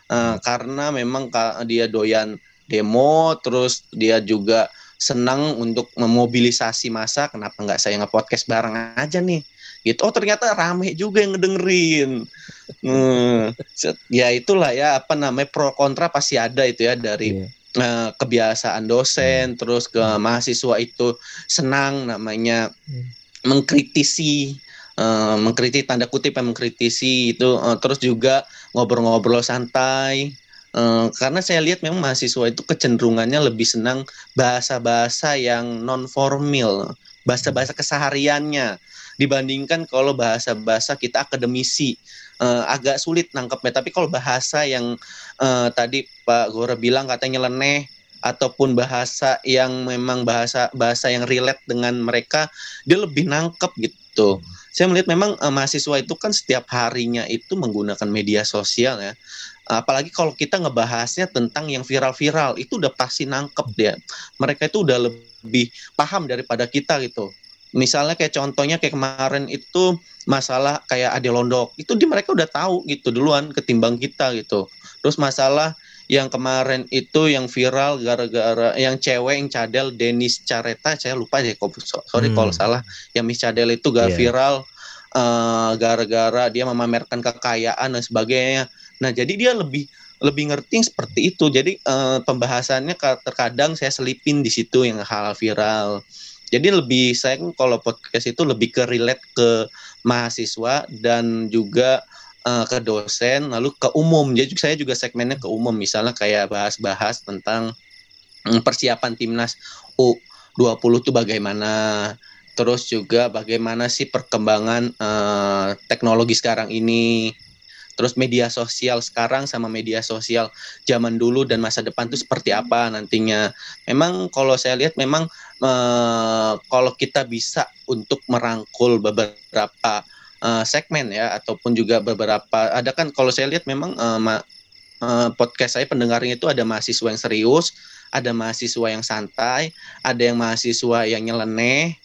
uh, karena memang dia doyan demo terus dia juga senang untuk memobilisasi masa kenapa nggak saya nge-podcast bareng aja nih gitu oh ternyata rame juga yang ngedengerin hmm, ya itulah ya apa namanya pro kontra pasti ada itu ya dari yeah uh, kebiasaan dosen hmm. terus ke hmm. mahasiswa itu senang namanya hmm. mengkritisi uh, mengkritisi tanda kutip yang mengkritisi itu uh, terus juga ngobrol-ngobrol santai uh, karena saya lihat memang mahasiswa itu kecenderungannya lebih senang bahasa-bahasa yang non formal bahasa-bahasa kesehariannya dibandingkan kalau bahasa-bahasa kita akademisi uh, agak sulit nangkepnya. Tapi kalau bahasa yang uh, tadi Pak Gora bilang katanya nyeleneh ataupun bahasa yang memang bahasa bahasa yang relate dengan mereka, dia lebih nangkep gitu. Saya melihat memang uh, mahasiswa itu kan setiap harinya itu menggunakan media sosial ya. Apalagi kalau kita ngebahasnya tentang yang viral-viral, itu udah pasti nangkep dia. Mereka itu udah lebih paham daripada kita gitu misalnya kayak contohnya kayak kemarin itu masalah kayak Ade Londok itu di mereka udah tahu gitu duluan ketimbang kita gitu terus masalah yang kemarin itu yang viral gara-gara yang cewek yang cadel Denis Careta saya lupa deh sorry hmm. kalau salah yang Miss Cadel itu gak yeah. viral uh, gara-gara dia memamerkan kekayaan dan sebagainya nah jadi dia lebih lebih ngerti seperti itu. Jadi uh, pembahasannya terkadang saya selipin di situ yang hal viral. Jadi lebih saya kan kalau podcast itu lebih ke relate ke mahasiswa dan juga uh, ke dosen lalu ke umum. Jadi saya juga segmennya ke umum. Misalnya kayak bahas-bahas tentang um, persiapan timnas U20 itu bagaimana. Terus juga bagaimana sih perkembangan uh, teknologi sekarang ini terus media sosial sekarang sama media sosial zaman dulu dan masa depan itu seperti apa nantinya. Memang kalau saya lihat memang uh, kalau kita bisa untuk merangkul beberapa uh, segmen ya ataupun juga beberapa ada kan kalau saya lihat memang uh, ma, uh, podcast saya pendengarnya itu ada mahasiswa yang serius, ada mahasiswa yang santai, ada yang mahasiswa yang nyeleneh,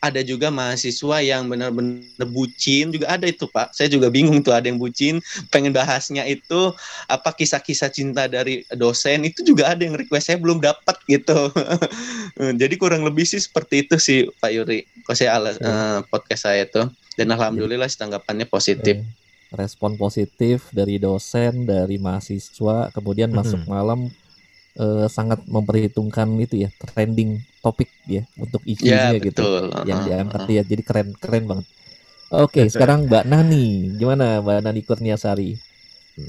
ada juga mahasiswa yang benar-benar bucin juga ada itu pak. Saya juga bingung tuh ada yang bucin pengen bahasnya itu apa kisah-kisah cinta dari dosen itu juga ada yang request saya belum dapat gitu. Jadi kurang lebih sih seperti itu sih pak Yuri kok saya alas, uh, podcast saya itu dan alhamdulillah ya. tanggapannya positif. Respon positif dari dosen dari mahasiswa kemudian masuk malam uh, sangat memperhitungkan itu ya trending topik ya untuk isunya ya, gitu yang diangkat ya jadi keren keren banget. Oke, sekarang Mbak Nani, gimana Mbak Nani Kurniasari?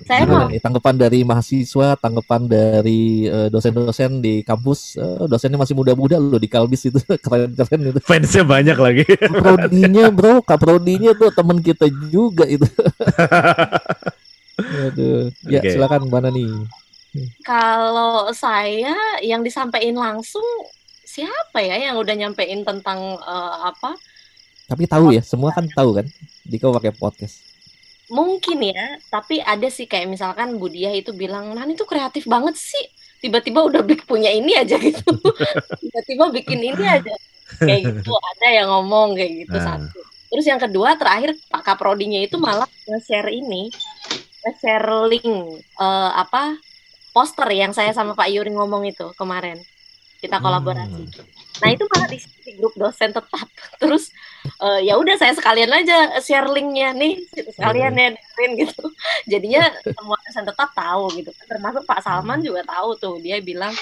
Saya mau. Nih, tanggapan dari mahasiswa, tanggapan dari uh, dosen-dosen di kampus, uh, dosennya masih muda-muda loh di Kalbis itu keren-keren itu. Fansnya banyak lagi. Prodinya bro, kaprodinya tuh teman kita juga itu. Aduh. Ya okay. silakan Mbak Nani. Kalau saya yang disampaikan langsung siapa ya yang udah nyampein tentang uh, apa? Tapi tahu ya, semua kan tahu kan? Dika pakai podcast. Mungkin ya, tapi ada sih kayak misalkan Budia itu bilang, Nani tuh kreatif banget sih. Tiba-tiba udah bikin punya ini aja gitu. Tiba-tiba bikin ini aja. Kayak gitu, ada yang ngomong kayak gitu nah. satu. Terus yang kedua terakhir Pak Kaprodinya itu malah nge-share ini, nge-share link uh, apa poster yang saya sama Pak Yuri ngomong itu kemarin. kita kolaborasi. Hmm. Nah itu malah di, di grup dosen tetap. Terus uh, ya udah saya sekalian aja share linknya nih sekalian ya dengerin gitu. Jadinya semua dosen tetap tahu gitu. Termasuk Pak Salman juga tahu tuh dia bilang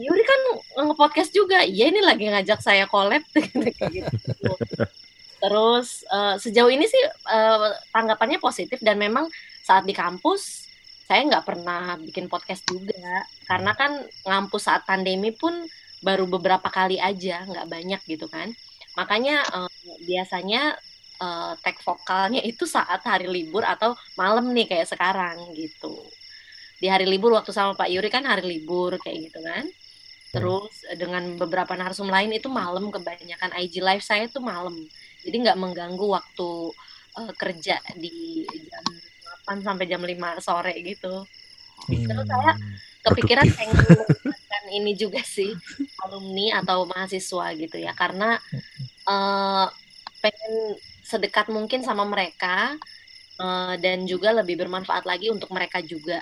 Yuri kan nge-podcast juga. Iya ini lagi ngajak saya collab gitu. Terus uh, sejauh ini sih uh, tanggapannya positif dan memang saat di kampus saya nggak pernah bikin podcast juga karena kan ngampus saat pandemi pun baru beberapa kali aja nggak banyak gitu kan. Makanya uh, biasanya uh, tag vokalnya itu saat hari libur atau malam nih kayak sekarang gitu. Di hari libur waktu sama Pak Yuri kan hari libur kayak gitu kan. Terus dengan beberapa narsum lain itu malam kebanyakan IG live saya itu malam. Jadi nggak mengganggu waktu uh, kerja di jam 8 sampai jam 5 sore gitu. Hmm. Terus saya kepikiran pengen menggunakan ini juga sih alumni atau mahasiswa gitu ya karena uh, pengen sedekat mungkin sama mereka uh, dan juga lebih bermanfaat lagi untuk mereka juga.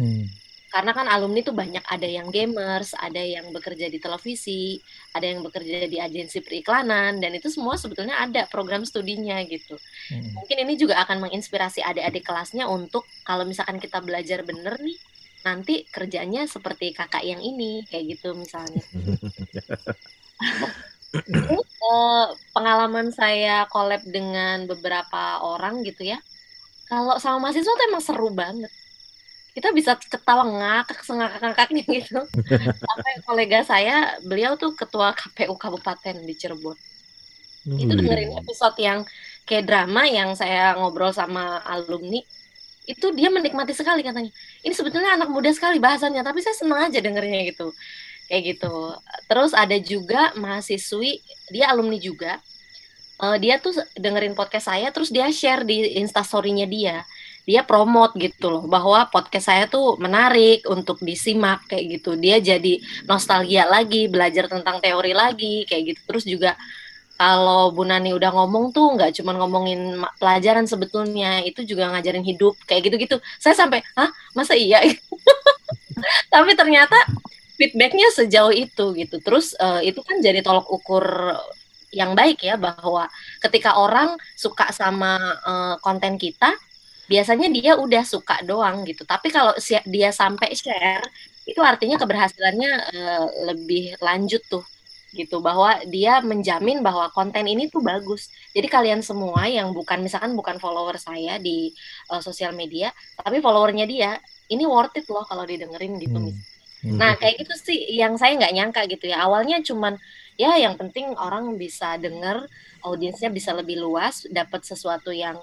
Hmm karena kan alumni tuh banyak ada yang gamers, ada yang bekerja di televisi, ada yang bekerja di agensi periklanan dan itu semua sebetulnya ada program studinya gitu. Hmm. Mungkin ini juga akan menginspirasi adik-adik kelasnya untuk kalau misalkan kita belajar bener nih nanti kerjanya seperti kakak yang ini kayak gitu misalnya. ini uh, pengalaman saya collab dengan beberapa orang gitu ya. Kalau sama mahasiswa tuh emang seru banget kita bisa ketawa ngakak sengakak-ngakaknya gitu. Sampai kolega saya, beliau tuh ketua KPU Kabupaten di Cirebon. Hmm. Itu dengerin episode yang kayak drama yang saya ngobrol sama alumni, itu dia menikmati sekali katanya. Ini sebetulnya anak muda sekali bahasanya, tapi saya senang aja dengernya gitu. Kayak gitu. Terus ada juga mahasiswi, dia alumni juga. Uh, dia tuh dengerin podcast saya, terus dia share di instastorynya dia dia promote gitu loh bahwa podcast saya tuh menarik untuk disimak kayak gitu. Dia jadi nostalgia lagi belajar tentang teori lagi kayak gitu. Terus juga kalau Bu Nani udah ngomong tuh nggak cuma ngomongin pelajaran sebetulnya itu juga ngajarin hidup kayak gitu-gitu. Saya sampai ah masa iya? Tapi ternyata feedbacknya sejauh itu gitu. Terus uh, itu kan jadi tolok ukur yang baik ya bahwa ketika orang suka sama uh, konten kita biasanya dia udah suka doang gitu. Tapi kalau dia sampai share, itu artinya keberhasilannya uh, lebih lanjut tuh gitu bahwa dia menjamin bahwa konten ini tuh bagus. Jadi kalian semua yang bukan misalkan bukan follower saya di uh, sosial media, tapi followernya dia, ini worth it loh kalau didengerin gitu. Hmm. Hmm. Nah kayak gitu sih yang saya nggak nyangka gitu ya. Awalnya cuman ya yang penting orang bisa denger, audiensnya bisa lebih luas, dapat sesuatu yang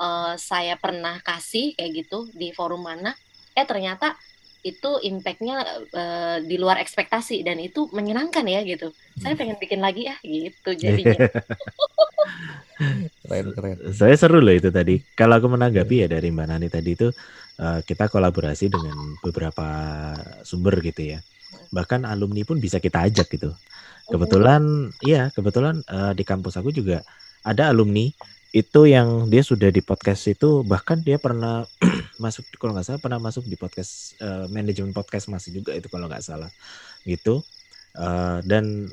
uh, saya pernah kasih kayak gitu di forum mana eh ternyata itu impactnya uh, di luar ekspektasi dan itu menyenangkan ya gitu. Saya pengen bikin lagi ya gitu jadinya. keren keren. Saya seru loh itu tadi. Kalau aku menanggapi ya dari Mbak Nani tadi itu uh, kita kolaborasi dengan beberapa sumber gitu ya. Bahkan alumni pun bisa kita ajak gitu. Kebetulan, iya kebetulan uh, di kampus aku juga ada alumni itu yang dia sudah di podcast itu bahkan dia pernah masuk kalau nggak salah pernah masuk di podcast uh, manajemen podcast masih juga itu kalau nggak salah gitu uh, dan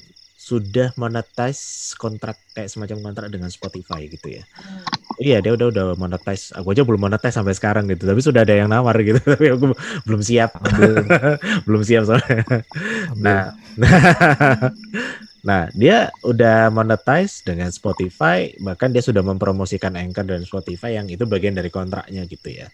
sudah monetize kontrak kayak semacam kontrak dengan Spotify gitu ya. Hmm. Iya dia udah udah monetize. Aku aja belum monetize sampai sekarang gitu. Tapi sudah ada yang nawar gitu. Tapi aku belum siap. belum siap soalnya. Nah, nah Nah, dia udah monetize dengan Spotify, bahkan dia sudah mempromosikan Anchor dan Spotify yang itu bagian dari kontraknya gitu ya.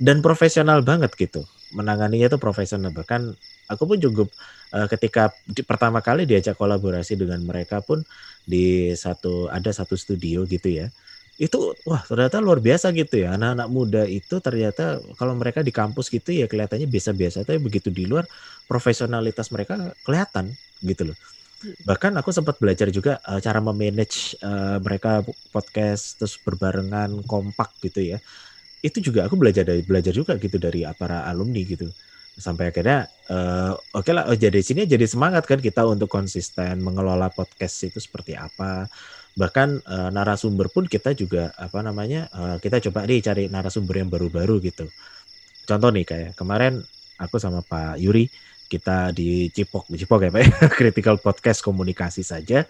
Dan profesional banget gitu. Menanganinya itu profesional. Bahkan aku pun cukup uh, ketika di, pertama kali diajak kolaborasi dengan mereka pun di satu ada satu studio gitu ya. Itu wah ternyata luar biasa gitu ya. Anak-anak muda itu ternyata kalau mereka di kampus gitu ya kelihatannya biasa-biasa tapi begitu di luar profesionalitas mereka kelihatan gitu loh bahkan aku sempat belajar juga uh, cara memanage uh, mereka podcast terus berbarengan kompak gitu ya. Itu juga aku belajar dari belajar juga gitu dari para alumni gitu. Sampai akhirnya uh, oke okay lah oh, jadi sini jadi semangat kan kita untuk konsisten mengelola podcast itu seperti apa. Bahkan uh, narasumber pun kita juga apa namanya uh, kita coba nih cari narasumber yang baru-baru gitu. Contoh nih kayak kemarin aku sama Pak Yuri kita di Cipok, di Cipok ya Pak ya, Critical Podcast Komunikasi saja.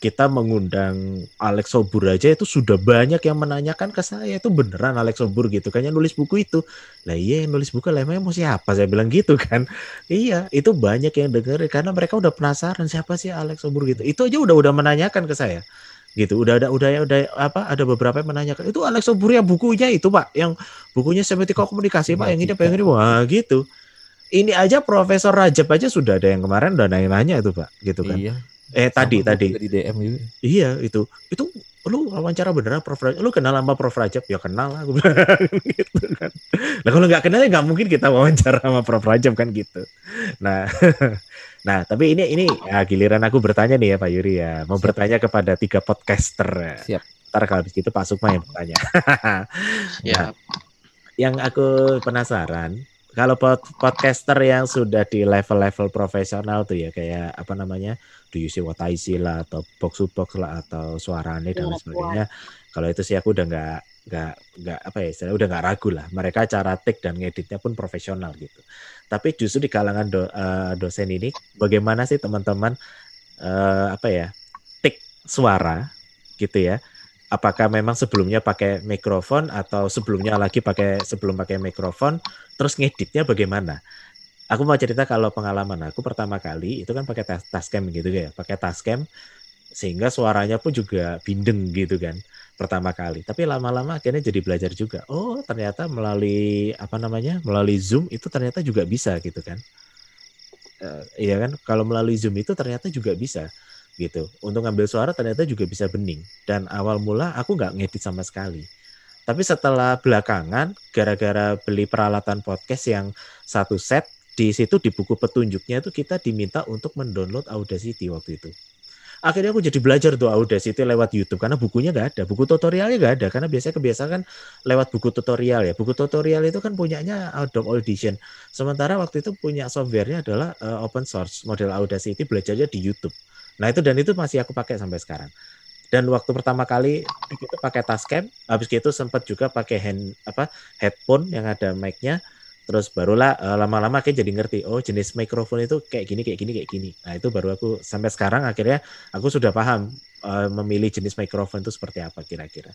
Kita mengundang Alex Sobur aja itu sudah banyak yang menanyakan ke saya itu beneran Alex Sobur gitu. Kan yang nulis buku itu. Lah iya yang nulis buku lah emang mau siapa? Saya bilang gitu kan. Iya itu banyak yang denger karena mereka udah penasaran siapa sih Alex Sobur gitu. Itu aja udah udah menanyakan ke saya. Gitu udah ada udah udah apa ada beberapa yang menanyakan itu Alex Sobur yang bukunya itu pak yang bukunya semiotika komunikasi pak yang ini apa yang ini wah gitu ini aja Profesor Rajab aja sudah ada yang kemarin udah nanya-nanya itu pak gitu kan Iya. eh tadi Sama tadi juga di DM juga. Iya itu itu lu wawancara beneran Prof Rajab, lu kenal sama Prof Rajab ya kenal lah gue bilang gitu kan. Nah kalau nggak kenal ya nggak mungkin kita wawancara sama Prof Rajab kan gitu. Nah nah tapi ini ini ya, giliran aku bertanya nih ya Pak Yuri ya mau Siap. bertanya kepada tiga podcaster. Siap. Ntar kalau habis itu Pak Sukma yang bertanya. Ya, yang aku penasaran kalau pod- podcaster yang sudah di level-level profesional tuh ya kayak apa namanya do you see what I see lah atau box to box lah atau suarane dan lain Suara sebagainya. Kalau itu sih aku udah nggak nggak nggak apa ya istilahnya udah nggak ragu lah. Mereka cara take dan ngeditnya pun profesional gitu. Tapi justru di kalangan do- eh, dosen ini bagaimana sih teman-teman eh, apa ya take suara gitu ya? Apakah memang sebelumnya pakai mikrofon atau sebelumnya lagi pakai sebelum pakai mikrofon terus ngeditnya bagaimana? Aku mau cerita kalau pengalaman aku pertama kali itu kan pakai tas tascam gitu ya pakai tascam sehingga suaranya pun juga bindeng gitu kan pertama kali. Tapi lama-lama akhirnya jadi belajar juga oh ternyata melalui apa namanya melalui zoom itu ternyata juga bisa gitu kan. Eh, iya kan? Kalau melalui zoom itu ternyata juga bisa gitu. Untuk ngambil suara ternyata juga bisa bening. Dan awal mula aku nggak ngedit sama sekali tapi setelah belakangan gara-gara beli peralatan podcast yang satu set di situ di buku petunjuknya itu kita diminta untuk mendownload Audacity waktu itu. Akhirnya aku jadi belajar tuh Audacity lewat YouTube karena bukunya nggak ada buku tutorialnya nggak ada karena biasanya kebiasaan kan lewat buku tutorial ya. Buku tutorial itu kan punyanya Adobe Audition. Sementara waktu itu punya softwarenya adalah eh, open source model Audacity belajarnya di YouTube. Nah itu dan itu masih aku pakai sampai sekarang. Dan waktu pertama kali itu pakai Tascam, habis gitu sempat juga pakai hand apa headphone yang ada mic-nya. Terus barulah eh, lama-lama kayak jadi ngerti, oh jenis mikrofon itu kayak gini, kayak gini, kayak gini. Nah itu baru aku sampai sekarang akhirnya aku sudah paham eh, memilih jenis mikrofon itu seperti apa kira-kira.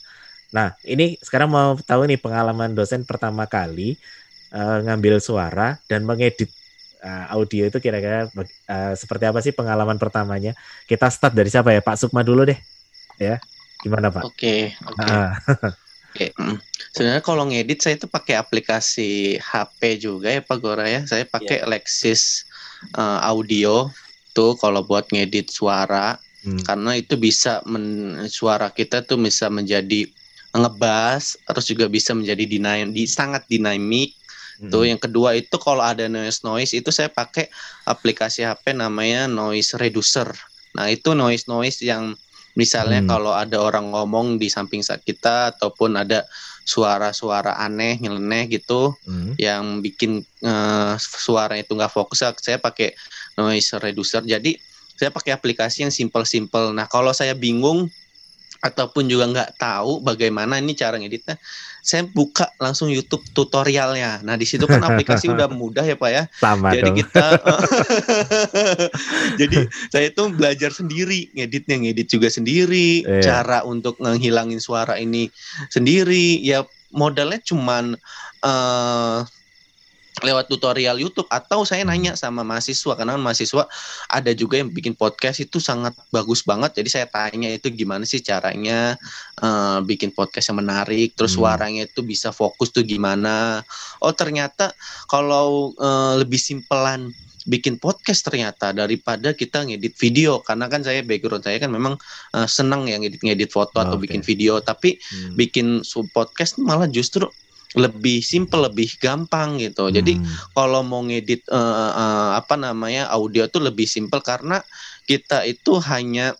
Nah ini sekarang mau tahu nih pengalaman dosen pertama kali eh, ngambil suara dan mengedit eh, audio itu kira-kira eh, seperti apa sih pengalaman pertamanya? Kita start dari siapa ya? Pak Sukma dulu deh. Ya. Gimana, Pak? oke, oke. Ah, Oke, mm. Sebenarnya kalau ngedit saya itu pakai aplikasi HP juga ya Pak Gora ya. Saya pakai Lexis eh, Audio tuh kalau buat ngedit suara hmm, karena itu bisa men- suara kita tuh bisa menjadi ngebas terus juga bisa menjadi dinam di sangat dinamik hmm. tuh yang kedua itu kalau ada noise noise itu saya pakai aplikasi HP namanya noise reducer nah itu noise noise yang misalnya Hmm. kalau ada orang ngomong di samping sa- kita ataupun ada suara-suara aneh nyeleneh gitu Hmm. yang bikin eh, suara itu nggak fokus saya pakai noise reducer jadi saya pakai aplikasi yang simple-simple nah kalau saya bingung ataupun juga nggak tahu bagaimana ini cara ngeditnya saya buka langsung YouTube tutorialnya nah di situ kan aplikasi udah mudah ya pak ya Sama jadi dong. kita jadi saya itu belajar sendiri ngeditnya ngedit juga sendiri Iya. cara untuk menghilangin suara ini sendiri ya modalnya cuman eh lewat tutorial YouTube atau saya nanya sama mahasiswa karena kan mahasiswa ada juga yang bikin podcast itu sangat bagus banget jadi saya tanya itu gimana sih caranya eh, bikin podcast yang menarik terus Hmm. suaranya itu bisa fokus tuh gimana oh ternyata kalau eh, lebih simpelan bikin podcast ternyata daripada kita ngedit video karena kan saya background saya kan memang eh, senang yang ngedit ngedit foto atau Oke. bikin video tapi Hmm. bikin sub podcast malah justru lebih simple lebih gampang gitu jadi Hmm. kalau mau ngedit eh, eh, apa namanya audio tuh lebih simple karena kita itu hanya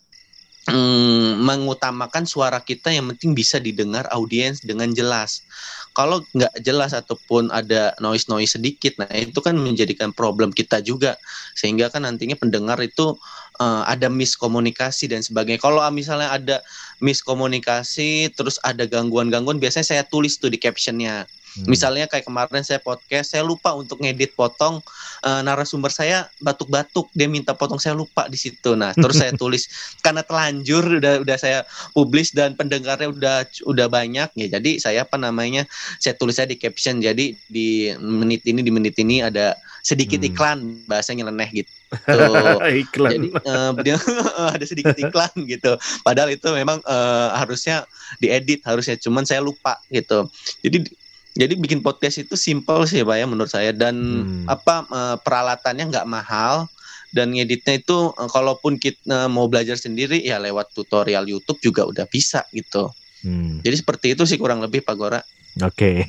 mm, mengutamakan suara kita yang penting bisa didengar audiens dengan jelas. Kalau nggak jelas ataupun ada noise noise sedikit, nah itu kan menjadikan problem kita juga sehingga kan nantinya pendengar itu eh, ada miskomunikasi dan sebagainya. Kalau misalnya ada miskomunikasi terus ada gangguan-gangguan, biasanya saya tulis tuh di captionnya. Hmm. Misalnya kayak kemarin saya podcast, saya lupa untuk ngedit potong uh, narasumber saya batuk-batuk, dia minta potong saya lupa di situ. Nah, terus saya tulis karena telanjur udah udah saya publish dan pendengarnya udah udah banyak ya. Jadi saya apa namanya? Saya tulis saya di caption. Jadi di menit ini di menit ini ada sedikit hmm. iklan bahasa nyeleneh gitu. iklan. Jadi uh, dia ada sedikit iklan gitu. Padahal itu memang uh, harusnya diedit harusnya cuman saya lupa gitu. Jadi jadi bikin podcast itu simple sih pak ya menurut saya dan hmm. apa uh, peralatannya nggak mahal dan ngeditnya itu uh, kalaupun kita uh, mau belajar sendiri ya lewat tutorial YouTube juga udah bisa gitu. Hmm. Jadi seperti itu sih kurang lebih Pak Gora. Oke.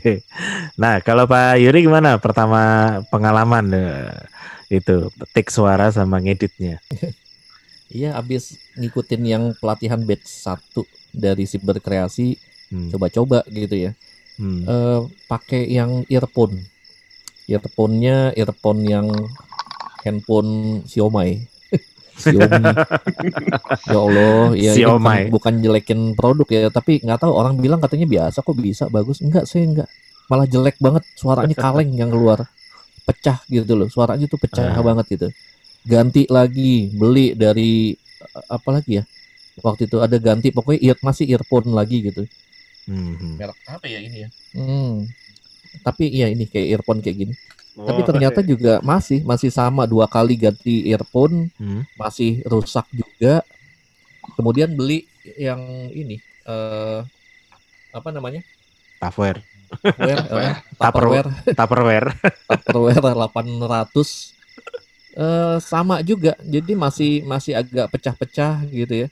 Nah, kalau Pak Yuri gimana pertama pengalaman uh, itu tik suara sama ngeditnya? Iya, habis ngikutin yang pelatihan batch satu dari Siberkreasi, hmm. coba-coba gitu ya hmm. uh, pakai yang earphone earphone-nya earphone yang handphone Xiaomi Xiaomi ya Allah ya Xiaomi. bukan, bukan jelekin produk ya tapi nggak tahu orang bilang katanya biasa kok bisa bagus enggak saya enggak malah jelek banget suaranya kaleng yang keluar pecah gitu loh suaranya tuh pecah uh. banget gitu ganti lagi beli dari apa lagi ya waktu itu ada ganti pokoknya ear, masih earphone lagi gitu Hmm. Merek apa ya ini ya? Hmm. Tapi iya ini kayak earphone kayak gini. Oh, Tapi ternyata okay. juga masih masih sama dua kali ganti earphone, hmm. masih rusak juga. Kemudian beli yang ini uh, apa namanya? Tupperware. Tupperware, uh, Tupperware. Tupperware. Tupperware 800 uh, sama juga. Jadi masih masih agak pecah-pecah gitu ya.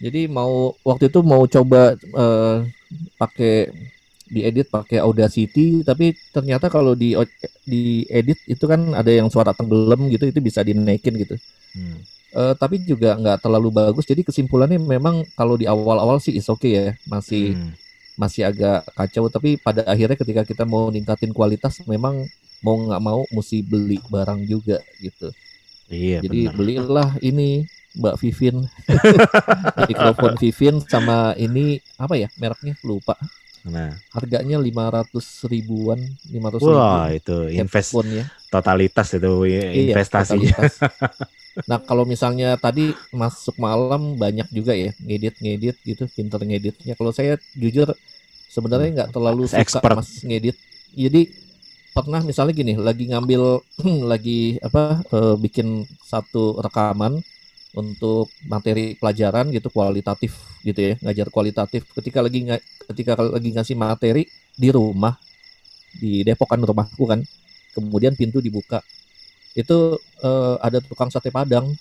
Jadi mau waktu itu mau coba uh, pakai diedit pakai Audacity tapi ternyata kalau di di edit itu kan ada yang suara tenggelam gitu itu bisa dinaikin gitu hmm. uh, tapi juga nggak terlalu bagus jadi kesimpulannya memang kalau di awal-awal sih is oke okay ya masih hmm. masih agak kacau tapi pada akhirnya ketika kita mau ningkatin kualitas memang mau nggak mau mesti beli barang juga gitu iya jadi benar. belilah ini Mbak Vivin mikrofon Vivin sama ini apa ya mereknya lupa Nah, harganya lima ratus ribuan, lima ratus Wah, itu invest ya. totalitas itu iya, investasi. Iya, nah, kalau misalnya tadi masuk malam banyak juga ya ngedit-ngedit gitu, pinter ngeditnya. Kalau saya jujur sebenarnya nggak terlalu suka Expert. mas ngedit. Jadi pernah misalnya gini, lagi ngambil lagi apa uh, bikin satu rekaman untuk materi pelajaran gitu kualitatif gitu ya ngajar kualitatif. Ketika lagi ketika lagi ngasih materi di rumah di Depok kan rumahku kan kemudian pintu dibuka. Itu uh, ada tukang sate padang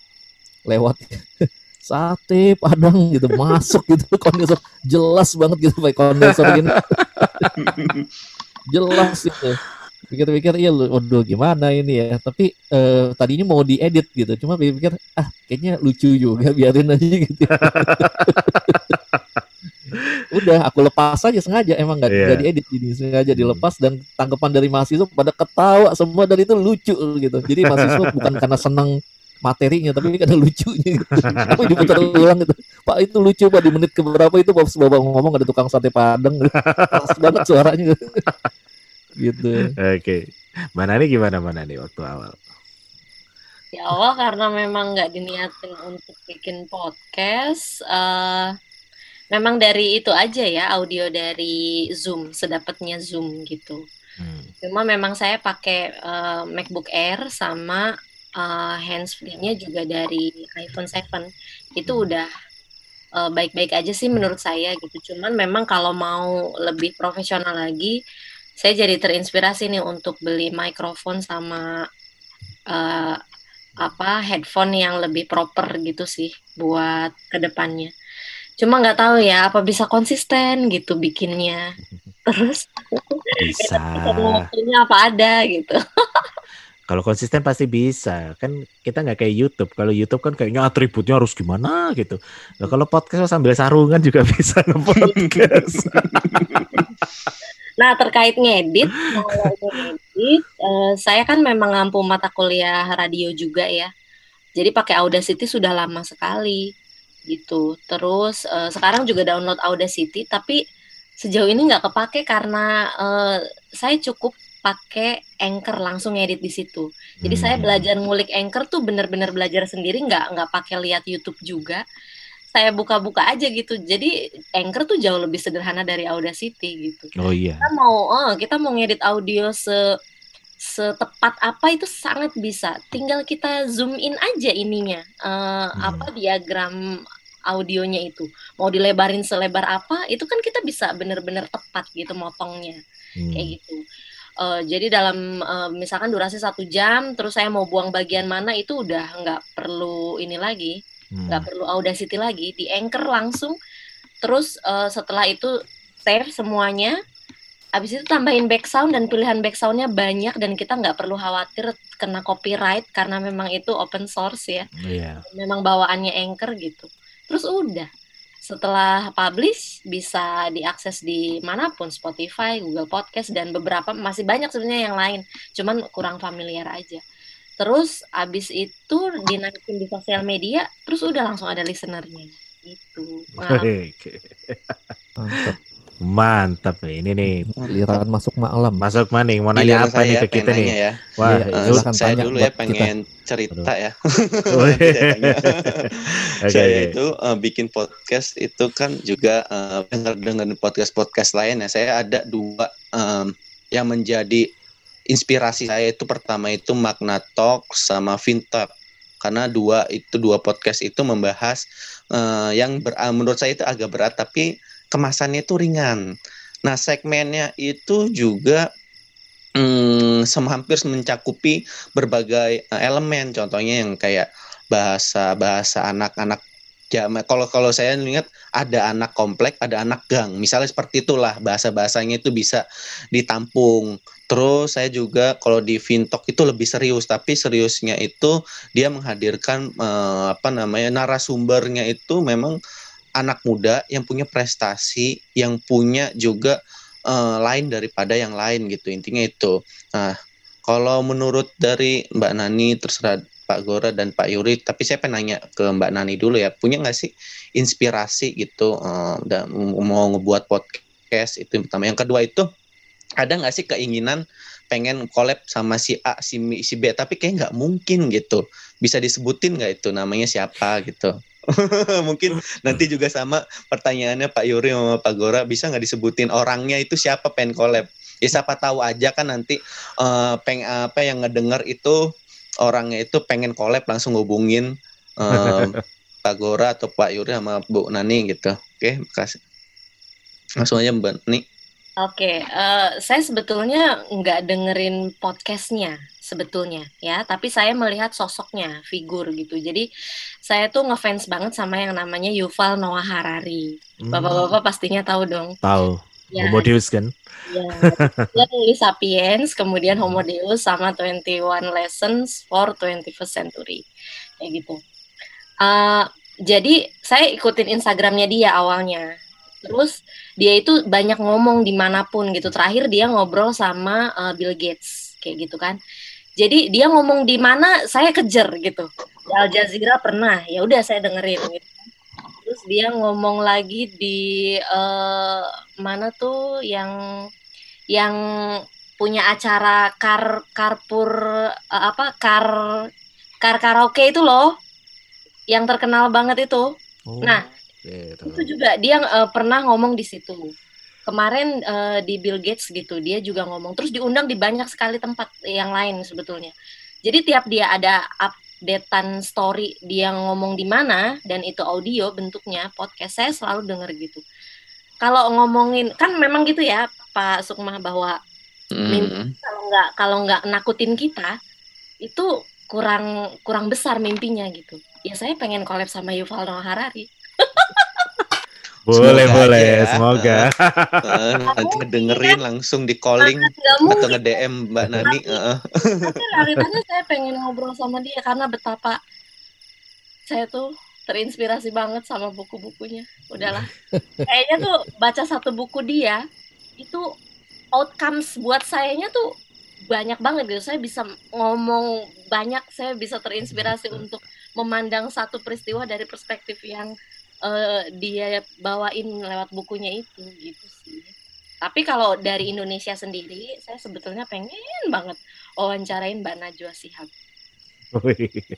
lewat. Sate padang gitu masuk gitu kondensor. Jelas banget gitu pakai kondensor gini. Jelas itu pikir-pikir iya lu waduh gimana ini ya tapi uh, tadinya mau diedit gitu cuma pikir ah kayaknya lucu juga biarin aja gitu udah aku lepas aja sengaja emang nggak yeah. diedit ini sengaja hmm. dilepas dan tanggapan dari mahasiswa pada ketawa semua dan itu lucu gitu jadi mahasiswa bukan karena senang materinya tapi karena lucunya gitu. tapi diputar ulang gitu pak itu lucu pak di menit keberapa itu pas bapak ngomong ada tukang sate padang pas banget suaranya gitu. Oke. Okay. Mana nih gimana mana nih waktu awal? Ya awal karena memang nggak diniatin untuk bikin podcast. Uh, memang dari itu aja ya audio dari Zoom sedapatnya Zoom gitu. Hmm. Cuma memang saya pakai uh, MacBook Air sama uh, handsfree-nya juga dari iPhone 7. Itu hmm. udah baik-baik uh, aja sih menurut saya gitu. Cuman memang kalau mau lebih profesional lagi saya jadi terinspirasi nih untuk beli mikrofon sama uh, apa headphone yang lebih proper gitu sih buat ke depannya. Cuma nggak tahu ya apa bisa konsisten gitu bikinnya. Terus bisa. waktunya apa ada gitu. Kalau konsisten pasti bisa. Kan kita nggak kayak YouTube. Kalau YouTube kan kayaknya atributnya harus gimana gitu. Nah, kalau podcast sambil sarungan juga bisa nge-podcast. Nah, terkait ngedit, ngedit, uh, saya kan memang ngampu mata kuliah radio juga ya. Jadi pakai Audacity sudah lama sekali gitu. Terus uh, sekarang juga download Audacity, tapi sejauh ini nggak kepake karena uh, saya cukup pakai Anchor langsung edit di situ. Jadi hmm. saya belajar ngulik Anchor tuh bener-bener belajar sendiri, nggak nggak pakai lihat YouTube juga. Saya buka-buka aja gitu. Jadi Anchor tuh jauh lebih sederhana dari Audacity gitu. Oh iya. Kita mau, oh, kita mau ngedit audio se setepat apa itu sangat bisa. Tinggal kita zoom in aja ininya, uh, hmm. apa diagram audionya itu mau dilebarin selebar apa itu kan kita bisa bener-bener tepat gitu motongnya hmm. kayak gitu uh, jadi dalam uh, misalkan durasi satu jam terus saya mau buang bagian mana itu udah nggak perlu ini lagi nggak hmm. perlu audacity lagi di anchor langsung terus uh, setelah itu save semuanya Habis itu tambahin background dan pilihan backgroundnya banyak dan kita nggak perlu khawatir kena copyright karena memang itu open source ya. Yeah. Memang bawaannya Anchor gitu terus udah setelah publish bisa diakses di mana pun Spotify, Google Podcast dan beberapa masih banyak sebenarnya yang lain, cuman kurang familiar aja. Terus abis itu dinaikin di sosial media, terus udah langsung ada listenernya. Itu. Mantap. Mantap nih ini nih. Giliran masuk malam. Masuk maning mau nanya apa nih ke kita nih? Ya. Wah, ya, uh, saya dulu ya pengen kita. cerita ya. okay, saya itu uh, bikin podcast itu kan juga uh, dengar dengan podcast-podcast lain ya. Saya ada dua um, yang menjadi inspirasi saya itu pertama itu Magna Talk sama Fintalk karena dua itu dua podcast itu membahas uh, yang ber, uh, menurut saya itu agak berat tapi kemasannya itu ringan. Nah, segmennya itu juga hmm, hampir mencakupi berbagai uh, elemen. Contohnya yang kayak bahasa-bahasa anak-anak zaman. Kalau kalau saya lihat ada anak komplek, ada anak gang. Misalnya seperti itulah bahasa-bahasanya itu bisa ditampung. Terus saya juga kalau di Fintok itu lebih serius, tapi seriusnya itu dia menghadirkan uh, apa namanya narasumbernya itu memang anak muda yang punya prestasi, yang punya juga uh, lain daripada yang lain gitu. Intinya itu. Nah, kalau menurut dari Mbak Nani terserah Pak Gora dan Pak Yuri, tapi saya pengen nanya ke Mbak Nani dulu ya, punya nggak sih inspirasi gitu uh, dan mau ngebuat podcast itu yang pertama. Yang kedua itu ada nggak sih keinginan pengen collab sama si A, si, si B, tapi kayak nggak mungkin gitu. Bisa disebutin nggak itu namanya siapa gitu? Mungkin nanti juga sama pertanyaannya Pak Yuri sama Pak Gora bisa nggak disebutin orangnya itu siapa pen collab? Ya siapa tahu aja kan nanti uh, peng apa yang ngedenger itu orangnya itu pengen collab langsung hubungin uh, Pak Gora atau Pak Yuri sama Bu Nani gitu. Oke, makasih. Langsung aja Mbak Nani. Oke, uh, saya sebetulnya nggak dengerin podcastnya sebetulnya ya, tapi saya melihat sosoknya, figur gitu. Jadi saya tuh ngefans banget sama yang namanya Yuval Noah Harari. Hmm. Bapak-bapak pastinya tahu dong. Tahu. Ya, Homo Deus kan? Ya, dia nulis Sapiens, kemudian Homo Deus sama 21 Lessons for 21st Century. Kayak gitu. Uh, jadi saya ikutin Instagramnya dia awalnya Terus dia itu banyak ngomong di mana pun gitu. Terakhir dia ngobrol sama uh, Bill Gates kayak gitu kan. Jadi dia ngomong di mana saya kejar gitu. Di Al Jazeera pernah, ya udah saya dengerin gitu. Terus dia ngomong lagi di uh, mana tuh yang yang punya acara kar karpur uh, apa kar kar karaoke itu loh yang terkenal banget itu. Oh. Nah. Itu juga dia uh, pernah ngomong di situ. Kemarin uh, di Bill Gates gitu, dia juga ngomong. Terus diundang di banyak sekali tempat yang lain sebetulnya. Jadi tiap dia ada updatean story dia ngomong di mana dan itu audio bentuknya podcast saya selalu denger gitu. Kalau ngomongin kan memang gitu ya Pak Sukma bahwa mm. kalau nggak kalau nggak nakutin kita itu kurang kurang besar mimpinya gitu. Ya saya pengen collab sama Yuval Noah Harari. Boleh, semoga boleh, ya. semoga. Uh, nanti ngedengerin langsung di calling atau nge-DM Mbak Nani. Uh. Tapi realitanya saya pengen ngobrol sama dia karena betapa saya tuh terinspirasi banget sama buku-bukunya. Udahlah. Kayaknya tuh baca satu buku dia itu outcomes buat sayanya tuh banyak banget gitu. Saya bisa ngomong banyak, saya bisa terinspirasi untuk memandang satu peristiwa dari perspektif yang uh, dia bawain lewat bukunya itu gitu sih. Tapi kalau dari Indonesia sendiri, saya sebetulnya pengen banget wawancarain Mbak Najwa Sihab.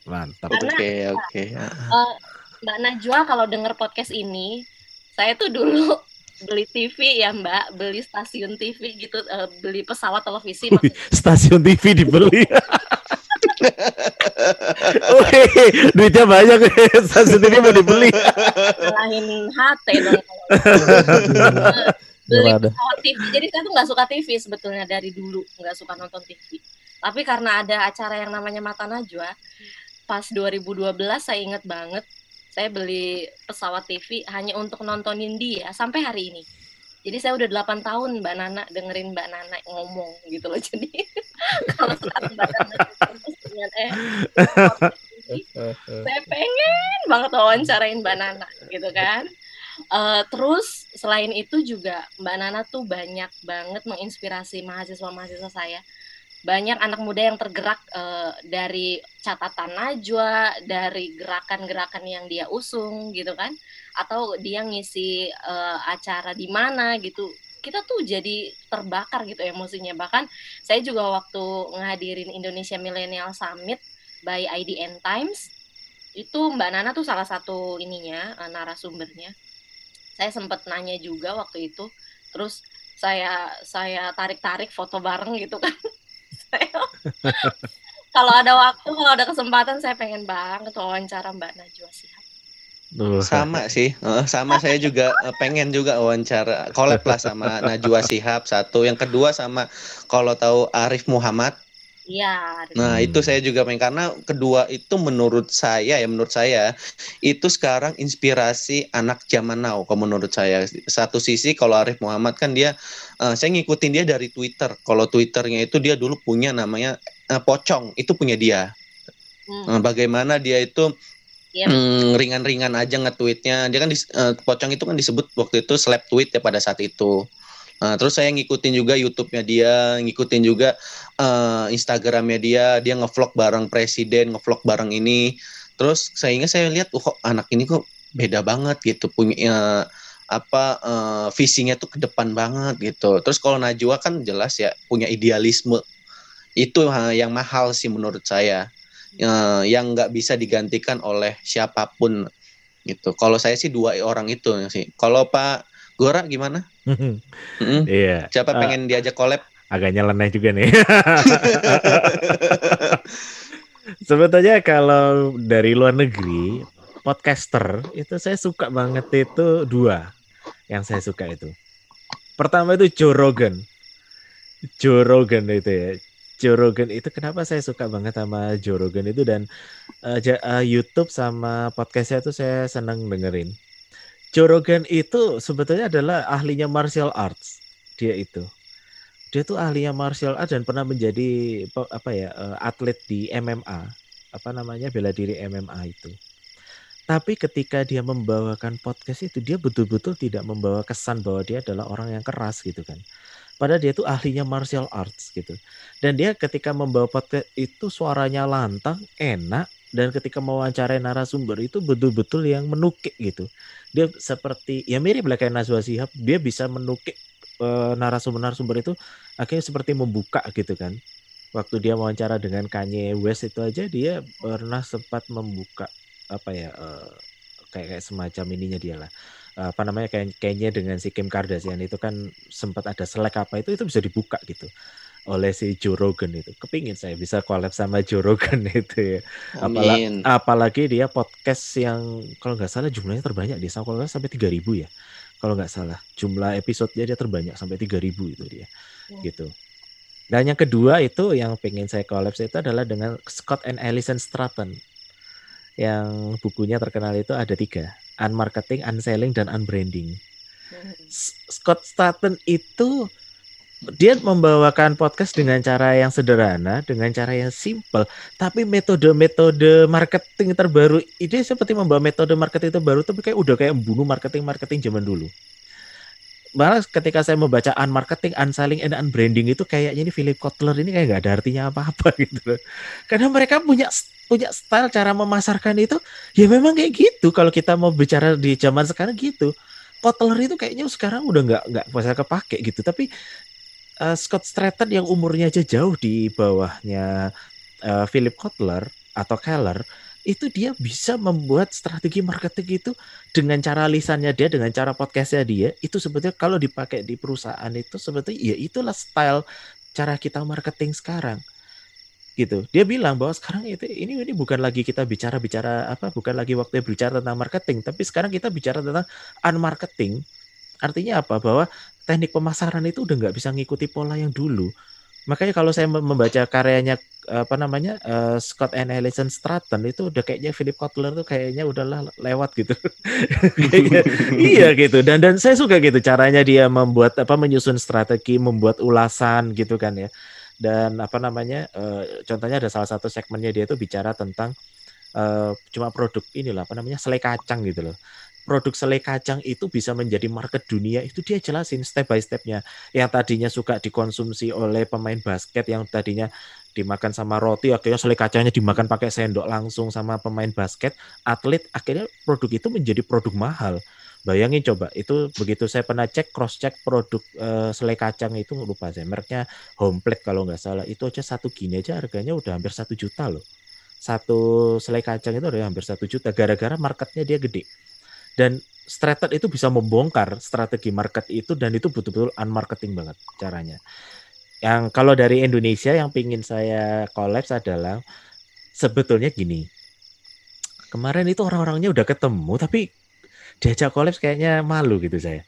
mantap. Oke, okay, oke. Okay. Uh, Mbak Najwa kalau denger podcast ini, saya tuh dulu beli TV ya Mbak, beli stasiun TV gitu, uh, beli pesawat televisi. Wih, stasiun TV dibeli. Oke, duitnya banyak stasiun TV mau dibeli. Selain HT dong. beli pesawat TV. Jadi saya tuh nggak suka TV sebetulnya dari dulu, nggak suka nonton TV. Tapi karena ada acara yang namanya Mata Najwa, pas 2012 saya inget banget saya beli pesawat TV hanya untuk nontonin dia sampai hari ini. Jadi saya udah 8 tahun Mbak Nana dengerin Mbak Nana ngomong gitu loh. Jadi kalau Mbak Nana dengan eh saya pengen banget wawancarain Mbak Nana gitu kan. Uh, terus selain itu juga Mbak Nana tuh banyak banget menginspirasi mahasiswa-mahasiswa saya banyak anak muda yang tergerak uh, dari catatan Najwa, dari gerakan-gerakan yang dia usung gitu kan, atau dia ngisi uh, acara di mana gitu. Kita tuh jadi terbakar gitu emosinya. Bahkan saya juga waktu ngadirin Indonesia Millennial Summit by IDN Times, itu Mbak Nana tuh salah satu ininya uh, narasumbernya. Saya sempat nanya juga waktu itu, terus saya saya tarik-tarik foto bareng gitu kan kalau ada waktu, kalau ada kesempatan, saya pengen banget wawancara Mbak Najwa Sihab. Sama sih, sama saya juga eh, pengen juga wawancara collab lah sama Najwa Sihab satu, yang kedua sama kalau tahu Arif Muhammad. Iya. Nah itu saya juga pengen karena kedua itu menurut saya ya menurut saya itu sekarang inspirasi anak zaman now kalau menurut saya satu sisi kalau Arif Muhammad kan dia uh, saya ngikutin dia dari Twitter kalau Twitternya itu dia dulu punya namanya uh, Pocong itu punya dia hmm. uh, bagaimana dia itu Yep. Hmm, ringan-ringan aja nge-tweetnya. Dia kan di, uh, pocong itu kan disebut waktu itu slap tweet ya pada saat itu. Nah, terus saya ngikutin juga YouTube-nya dia, ngikutin juga uh, Instagram-nya dia, dia ngevlog bareng presiden, ngevlog bareng ini. Terus saya ingat saya lihat, oh, kok anak ini kok beda banget gitu, punya uh, apa uh, visinya tuh ke depan banget gitu. Terus kalau Najwa kan jelas ya punya idealisme. Itu uh, yang mahal sih menurut saya. Uh, yang nggak bisa digantikan oleh siapa pun gitu. Kalau saya sih dua orang itu sih. Kalau Pak Gora gimana? Iya. Siapa uh, pengen diajak collab? Agak nyeleneh juga nih. Sebetulnya kalau dari luar negeri, podcaster itu saya suka banget itu dua yang saya suka itu. Pertama itu Joe Rogan. Joe Rogan itu ya. Joe Rogan itu kenapa saya suka banget sama Joe Rogan itu dan uh, uh, YouTube sama podcastnya itu saya senang dengerin Jorogen itu sebetulnya adalah ahlinya martial arts. Dia itu. Dia tuh ahlinya martial arts dan pernah menjadi apa ya eh, atlet di MMA. Apa namanya bela diri MMA itu. Tapi ketika dia membawakan podcast itu dia betul-betul tidak membawa kesan bahwa dia adalah orang yang keras gitu kan. Padahal dia tuh ahlinya martial arts gitu. Dan dia ketika membawa podcast itu suaranya lantang, enak, dan ketika mewawancarai narasumber itu betul-betul yang menukik gitu. Dia seperti ya mirip lah kayak Najwa Shihab, dia bisa menukik uh, narasumber-narasumber itu akhirnya seperti membuka gitu kan. Waktu dia wawancara dengan Kanye West itu aja dia pernah sempat membuka apa ya uh, kayak kayak semacam ininya dia lah apa namanya kayak kayaknya dengan si Kim Kardashian itu kan sempat ada selek apa itu itu bisa dibuka gitu oleh si Joe Rogan itu. Kepingin saya bisa collab sama Joe Rogan itu ya. Apalagi, apalagi dia podcast yang kalau nggak salah jumlahnya terbanyak di kalau nggak sampai 3000 ya. Kalau nggak salah jumlah episodenya dia terbanyak sampai 3000 itu dia. Hmm. Gitu. Dan yang kedua itu yang pengen saya collab itu adalah dengan Scott and Alison Stratton. Yang bukunya terkenal itu ada tiga. Unmarketing, Unselling, dan Unbranding. Hmm. Scott Stratton itu dia membawakan podcast dengan cara yang sederhana, dengan cara yang simple, tapi metode-metode marketing terbaru. Ini seperti membawa metode marketing terbaru tapi kayak udah kayak membunuh marketing-marketing zaman dulu. Malah ketika saya membaca unmarketing, unselling, and unbranding itu kayaknya ini Philip Kotler ini kayak gak ada artinya apa-apa gitu Karena mereka punya punya style cara memasarkan itu ya memang kayak gitu. Kalau kita mau bicara di zaman sekarang gitu Kotler itu kayaknya sekarang udah nggak nggak bisa kepake gitu. Tapi uh, Scott Stratton yang umurnya aja jauh di bawahnya uh, Philip Kotler atau Keller itu dia bisa membuat strategi marketing itu dengan cara lisannya dia dengan cara podcastnya dia itu sebetulnya kalau dipakai di perusahaan itu sebetulnya ya itulah style cara kita marketing sekarang gitu. Dia bilang bahwa sekarang itu ini ini bukan lagi kita bicara bicara apa, bukan lagi waktu bicara tentang marketing, tapi sekarang kita bicara tentang unmarketing. Artinya apa? Bahwa teknik pemasaran itu udah nggak bisa ngikuti pola yang dulu. Makanya kalau saya membaca karyanya apa namanya uh, Scott and Alison Stratton itu udah kayaknya Philip Kotler tuh kayaknya udahlah lewat gitu. iya gitu. Dan dan saya suka gitu caranya dia membuat apa menyusun strategi, membuat ulasan gitu kan ya dan apa namanya uh, contohnya ada salah satu segmennya dia itu bicara tentang uh, cuma produk inilah apa namanya selai kacang gitu loh produk selai kacang itu bisa menjadi market dunia itu dia jelasin step by stepnya. Yang tadinya suka dikonsumsi oleh pemain basket yang tadinya dimakan sama roti akhirnya selai kacangnya dimakan pakai sendok langsung sama pemain basket atlet akhirnya produk itu menjadi produk mahal. Bayangin coba itu begitu saya pernah cek cross check produk uh, selai kacang itu lupa saya mereknya home plate kalau nggak salah itu aja satu gini aja harganya udah hampir satu juta loh. Satu selai kacang itu udah hampir satu juta gara-gara marketnya dia gede dan Stratton itu bisa membongkar strategi market itu dan itu betul-betul unmarketing banget caranya yang kalau dari Indonesia yang pingin saya kolaps adalah sebetulnya gini kemarin itu orang-orangnya udah ketemu tapi diajak kolaps kayaknya malu gitu saya.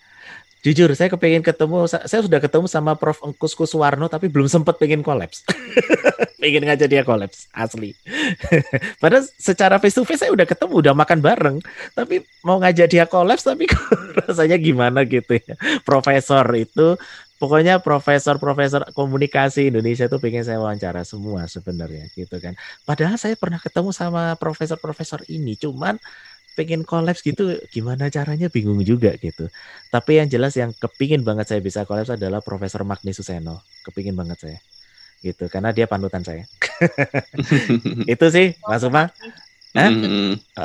Jujur, saya kepengen ketemu, saya sudah ketemu sama Prof. Engkus Kuswarno, tapi belum sempat pengen kolaps. pengen ngajak dia kolaps, asli. Padahal secara face to face saya udah ketemu, udah makan bareng. Tapi mau ngajak dia kolaps, tapi rasanya gimana gitu ya. Profesor itu, pokoknya profesor-profesor komunikasi Indonesia itu pengen saya wawancara semua sebenarnya gitu kan. Padahal saya pernah ketemu sama profesor-profesor ini, cuman pengen kolaps gitu gimana caranya bingung juga gitu. Tapi yang jelas yang kepingin banget saya bisa kolaps adalah Profesor Magni Suseno. Kepingin banget saya. Gitu karena dia panutan saya. itu sih Mas Uma. Hah?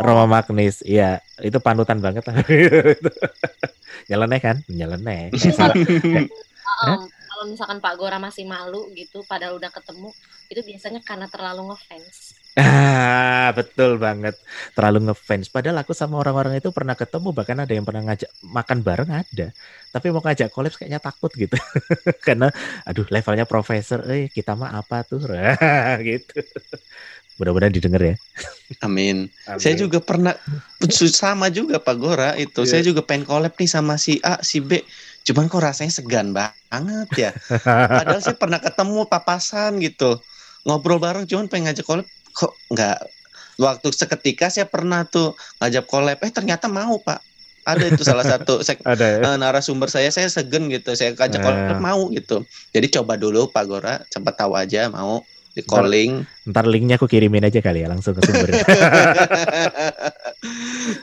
Roma Magnis, iya itu panutan banget nyeleneh kan? Nyeleneh. kalau misalkan Pak Gora masih malu gitu, padahal udah ketemu, itu biasanya karena terlalu ngefans. Ah, betul banget. Terlalu ngefans. Padahal aku sama orang-orang itu pernah ketemu, bahkan ada yang pernah ngajak makan bareng ada. Tapi mau ngajak kolaps kayaknya takut gitu. Karena aduh levelnya profesor, eh kita mah apa tuh? gitu. Mudah-mudahan didengar ya. Amin. Amin. Saya juga pernah sama juga Pak Gora itu. Yeah. Saya juga pengen collab nih sama si A, si B. Cuman kok rasanya segan banget ya. Padahal saya pernah ketemu papasan gitu. Ngobrol bareng cuman pengen ngajak collab kok nggak waktu seketika saya pernah tuh ngajak collab eh ternyata mau pak ada itu salah satu sek, ada ya? uh, narasumber saya saya segen gitu saya ngajak collab uh. mau gitu jadi coba dulu Pak Gora cepat tahu aja mau di calling. Ntar, ntar linknya aku kirimin aja kali ya langsung ke sumber.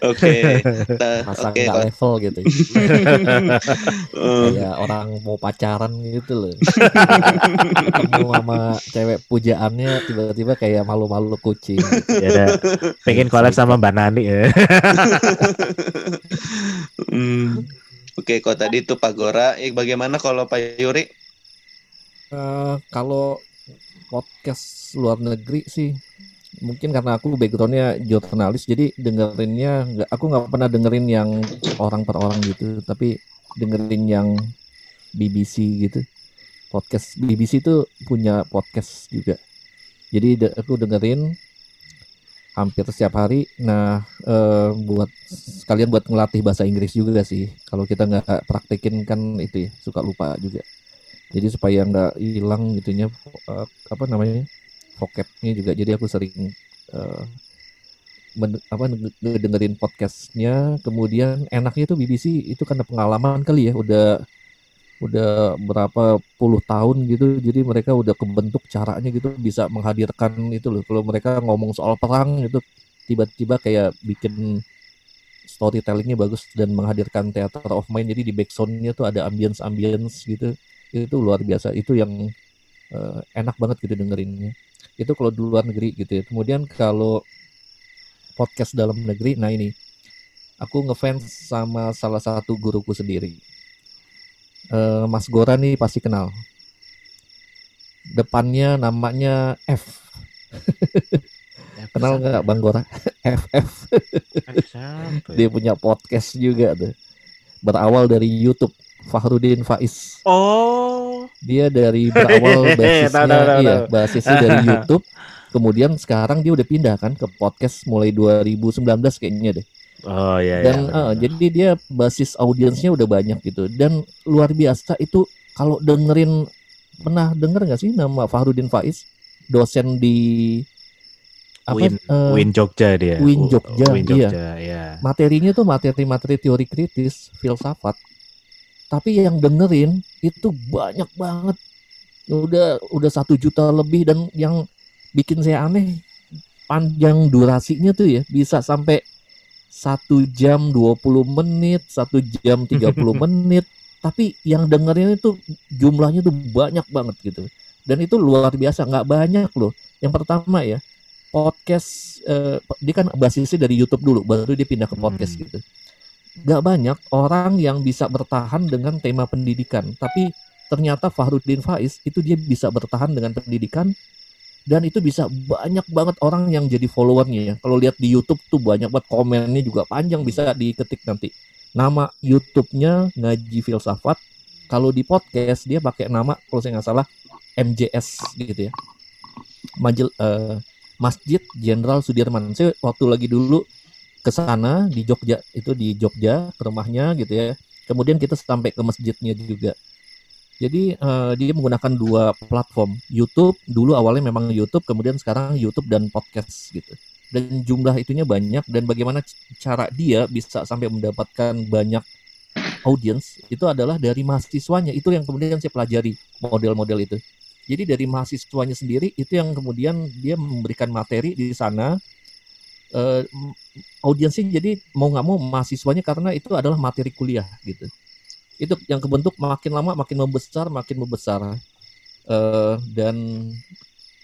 Oke. Masa okay, nggak level gitu. Kayak orang mau pacaran gitu loh. Ketemu sama cewek pujaannya tiba-tiba kayak malu-malu kucing. Ya ada. Pengen collab sama Mbak Nani ya. hmm. Oke, okay, kok tadi itu Pak Gora, eh, bagaimana kalau Pak Yuri? Uh, kalau podcast luar negeri sih. Mungkin karena aku backgroundnya jurnalis jadi dengerinnya nggak aku nggak pernah dengerin yang orang per orang gitu tapi dengerin yang BBC gitu. Podcast BBC itu punya podcast juga. Jadi de aku dengerin hampir setiap hari. Nah eh, buat sekalian buat ngelatih bahasa Inggris juga sih. Kalau kita nggak praktekin kan itu ya suka lupa juga jadi supaya nggak hilang gitunya uh, apa namanya vocabnya juga. Jadi aku sering uh, men, apa dengerin podcastnya. Kemudian enaknya tuh BBC itu karena pengalaman kali ya. Udah udah berapa puluh tahun gitu. Jadi mereka udah kebentuk caranya gitu bisa menghadirkan itu loh. Kalau mereka ngomong soal perang itu tiba-tiba kayak bikin storytellingnya bagus dan menghadirkan theater of mind. Jadi di backsoundnya tuh ada ambience ambience gitu itu luar biasa itu yang uh, enak banget gitu dengerinnya Itu kalau di luar negeri gitu ya. Kemudian kalau podcast dalam negeri, nah ini aku ngefans sama salah satu guruku sendiri. Uh, Mas Gora nih pasti kenal. Depannya namanya F. kenal nggak Bang Gora? FF. Dia punya podcast juga tuh. Berawal dari YouTube. Fahrudin Faiz. Oh. Dia dari berawal basisnya iya, basisnya dari YouTube. Kemudian sekarang dia udah pindah kan ke podcast mulai 2019 kayaknya deh. Oh iya. Dan iya, uh, jadi dia basis audiensnya udah banyak gitu. Dan luar biasa itu kalau dengerin pernah denger nggak sih nama Fahrudin Faiz dosen di apa Win, uh, Win Jogja dia. Win Jogja, Win Jogja iya. iya. Materinya tuh materi-materi teori kritis, filsafat tapi yang dengerin itu banyak banget. Udah udah satu juta lebih dan yang bikin saya aneh panjang durasinya tuh ya bisa sampai satu jam 20 menit satu jam 30 menit. Tapi yang dengerin itu jumlahnya tuh banyak banget gitu. Dan itu luar biasa nggak banyak loh. Yang pertama ya podcast eh, dia kan basisnya dari YouTube dulu baru dia pindah ke podcast hmm. gitu gak banyak orang yang bisa bertahan dengan tema pendidikan. Tapi ternyata Fahrudin Faiz itu dia bisa bertahan dengan pendidikan dan itu bisa banyak banget orang yang jadi followernya ya. Kalau lihat di YouTube tuh banyak banget komennya juga panjang bisa diketik nanti. Nama YouTube-nya Ngaji Filsafat. Kalau di podcast dia pakai nama kalau saya nggak salah MJS gitu ya. Majel, uh, Masjid Jenderal Sudirman. Saya waktu lagi dulu ke sana di Jogja itu di Jogja ke rumahnya gitu ya. Kemudian kita sampai ke masjidnya juga. Jadi uh, dia menggunakan dua platform, YouTube dulu awalnya memang YouTube, kemudian sekarang YouTube dan podcast gitu. Dan jumlah itunya banyak dan bagaimana cara dia bisa sampai mendapatkan banyak audience itu adalah dari mahasiswanya. Itu yang kemudian saya pelajari model-model itu. Jadi dari mahasiswanya sendiri itu yang kemudian dia memberikan materi di sana uh, audiensnya jadi mau nggak mau mahasiswanya karena itu adalah materi kuliah gitu. Itu yang kebentuk makin lama makin membesar makin membesar. Uh, dan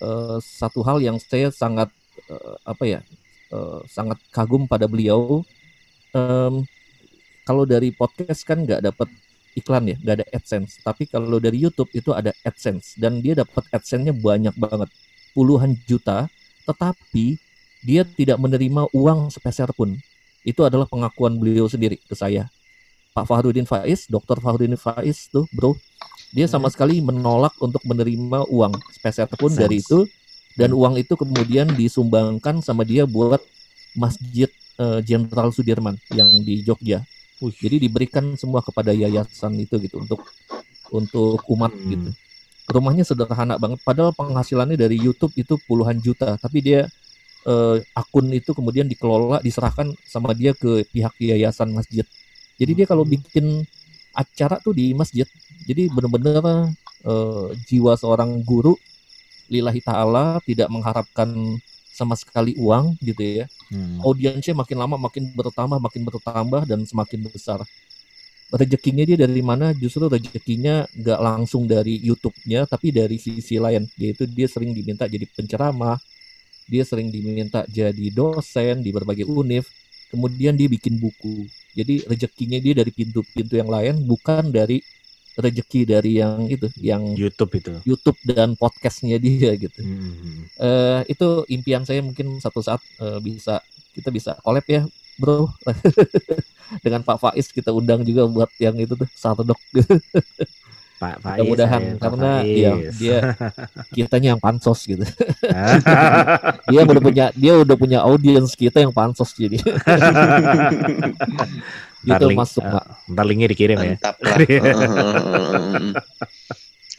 uh, satu hal yang saya sangat uh, apa ya uh, sangat kagum pada beliau um, kalau dari podcast kan nggak dapat iklan ya nggak ada adsense. Tapi kalau dari YouTube itu ada adsense dan dia dapat adsense-nya banyak banget puluhan juta. Tetapi dia tidak menerima uang sepeser pun. Itu adalah pengakuan beliau sendiri ke saya. Pak Fahrudin Faiz, Dr. Fahrudin Faiz tuh, bro, dia sama hmm. sekali menolak untuk menerima uang sepeser pun dari itu dan uang itu kemudian disumbangkan sama dia buat Masjid eh, Jenderal uh, Sudirman yang di Jogja. Uish. Jadi diberikan semua kepada yayasan itu gitu untuk untuk umat hmm. gitu. Rumahnya sederhana banget padahal penghasilannya dari YouTube itu puluhan juta, tapi dia uh, akun itu kemudian dikelola diserahkan sama dia ke pihak yayasan masjid. Jadi dia kalau hmm. bikin acara tuh di masjid, jadi benar-benar uh, jiwa seorang guru lillahi taala tidak mengharapkan sama sekali uang gitu ya. Hmm. Audiensnya makin lama makin bertambah, makin bertambah dan semakin besar. Rezekinya dia dari mana? Justru rezekinya nggak langsung dari YouTube-nya, tapi dari sisi lain, yaitu dia sering diminta jadi penceramah, dia sering diminta jadi dosen di berbagai univ kemudian dia bikin buku. Jadi rezekinya dia dari pintu-pintu yang lain bukan dari rezeki dari yang itu yang YouTube itu. YouTube dan podcastnya dia gitu. Hmm. uh, itu impian saya mungkin satu saat uh, bisa kita bisa collab ya bro. Dengan Pak Faiz kita undang juga buat yang itu tuh satu dok Pak Faiz. Mudah-mudahan karena ya dia kitanya yang pansos gitu. dia udah punya dia udah punya audiens kita yang pansos jadi. gitu link, masuk uh, Ntar linknya dikirim ya. Mantap ya. lah.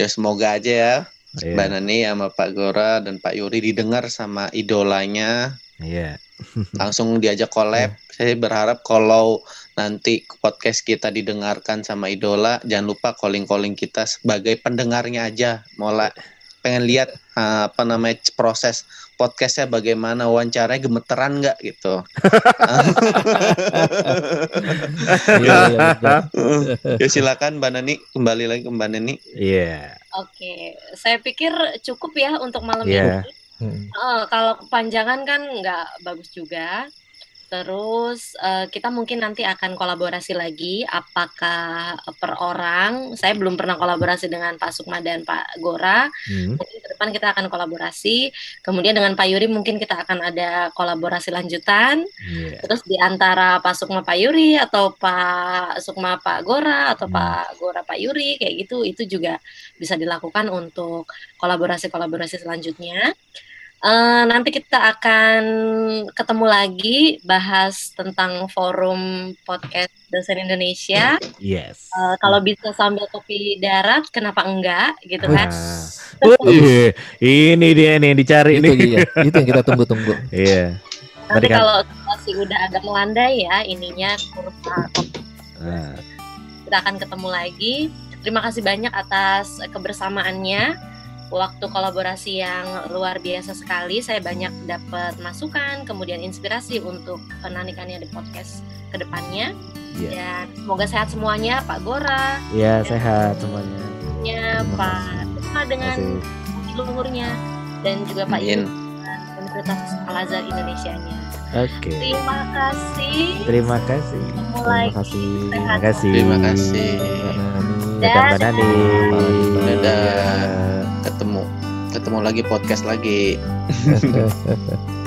ya semoga aja ya. Yeah. Mbak Nani sama Pak Gora dan Pak Yuri didengar sama idolanya. Iya. Yeah. Langsung diajak collab. Yeah. Saya berharap kalau nanti podcast kita didengarkan sama idola, jangan lupa calling-calling kita sebagai pendengarnya aja. Mola pengen lihat uh, apa namanya proses podcastnya bagaimana wawancaranya gemeteran nggak gitu ya, ya, ya silakan mbak Nani kembali lagi ke mbak Nani iya yeah. oke saya pikir cukup ya untuk malam yeah. ini Hmm. Eh, kalau kepanjangan kan nggak bagus juga. Terus eh, kita mungkin nanti akan kolaborasi lagi. Apakah per orang? Saya belum pernah kolaborasi dengan Pak Sukma dan Pak Gora. Hmm. Mungkin ke depan kita akan kolaborasi. Kemudian dengan Pak Yuri mungkin kita akan ada kolaborasi lanjutan. Iya. Terus di antara Pak Sukma Pak Yuri atau Pak Sukma Pak Gora atau Hmm. Pak Gora Pak Yuri kayak gitu itu juga bisa dilakukan untuk kolaborasi-kolaborasi selanjutnya. Eh, nanti kita akan ketemu lagi bahas tentang forum podcast dosen Indonesia. Yes. Eh, kalau bisa sambil kopi darat, kenapa enggak gitu kan? Nah. Wih, ini dia nih yang dicari itu nih. dia itu yang kita tunggu-tunggu Iya. Nanti kan- kalau situasi udah agak melandai ya ininya kurva Nah, kita akan ketemu lagi. Terima kasih banyak atas kebersamaannya. Waktu kolaborasi yang luar biasa sekali. Saya banyak dapat masukan, kemudian inspirasi untuk penanikannya di podcast ke depannya. Iya. Dan semoga sehat semuanya, Pak Gora, ya sehat semuanya. ya, Terima Pak Dema dengan luhurnya, dan juga Pak. Yudi dengan Universitas Al Azhar Indonesia-nya. Oke. Terima kasih. Terima kasih. Terima kasih Terima kasih. Terima kasih. Dadah Mbak Nani. Dadah. Ketemu ketemu lagi podcast lagi.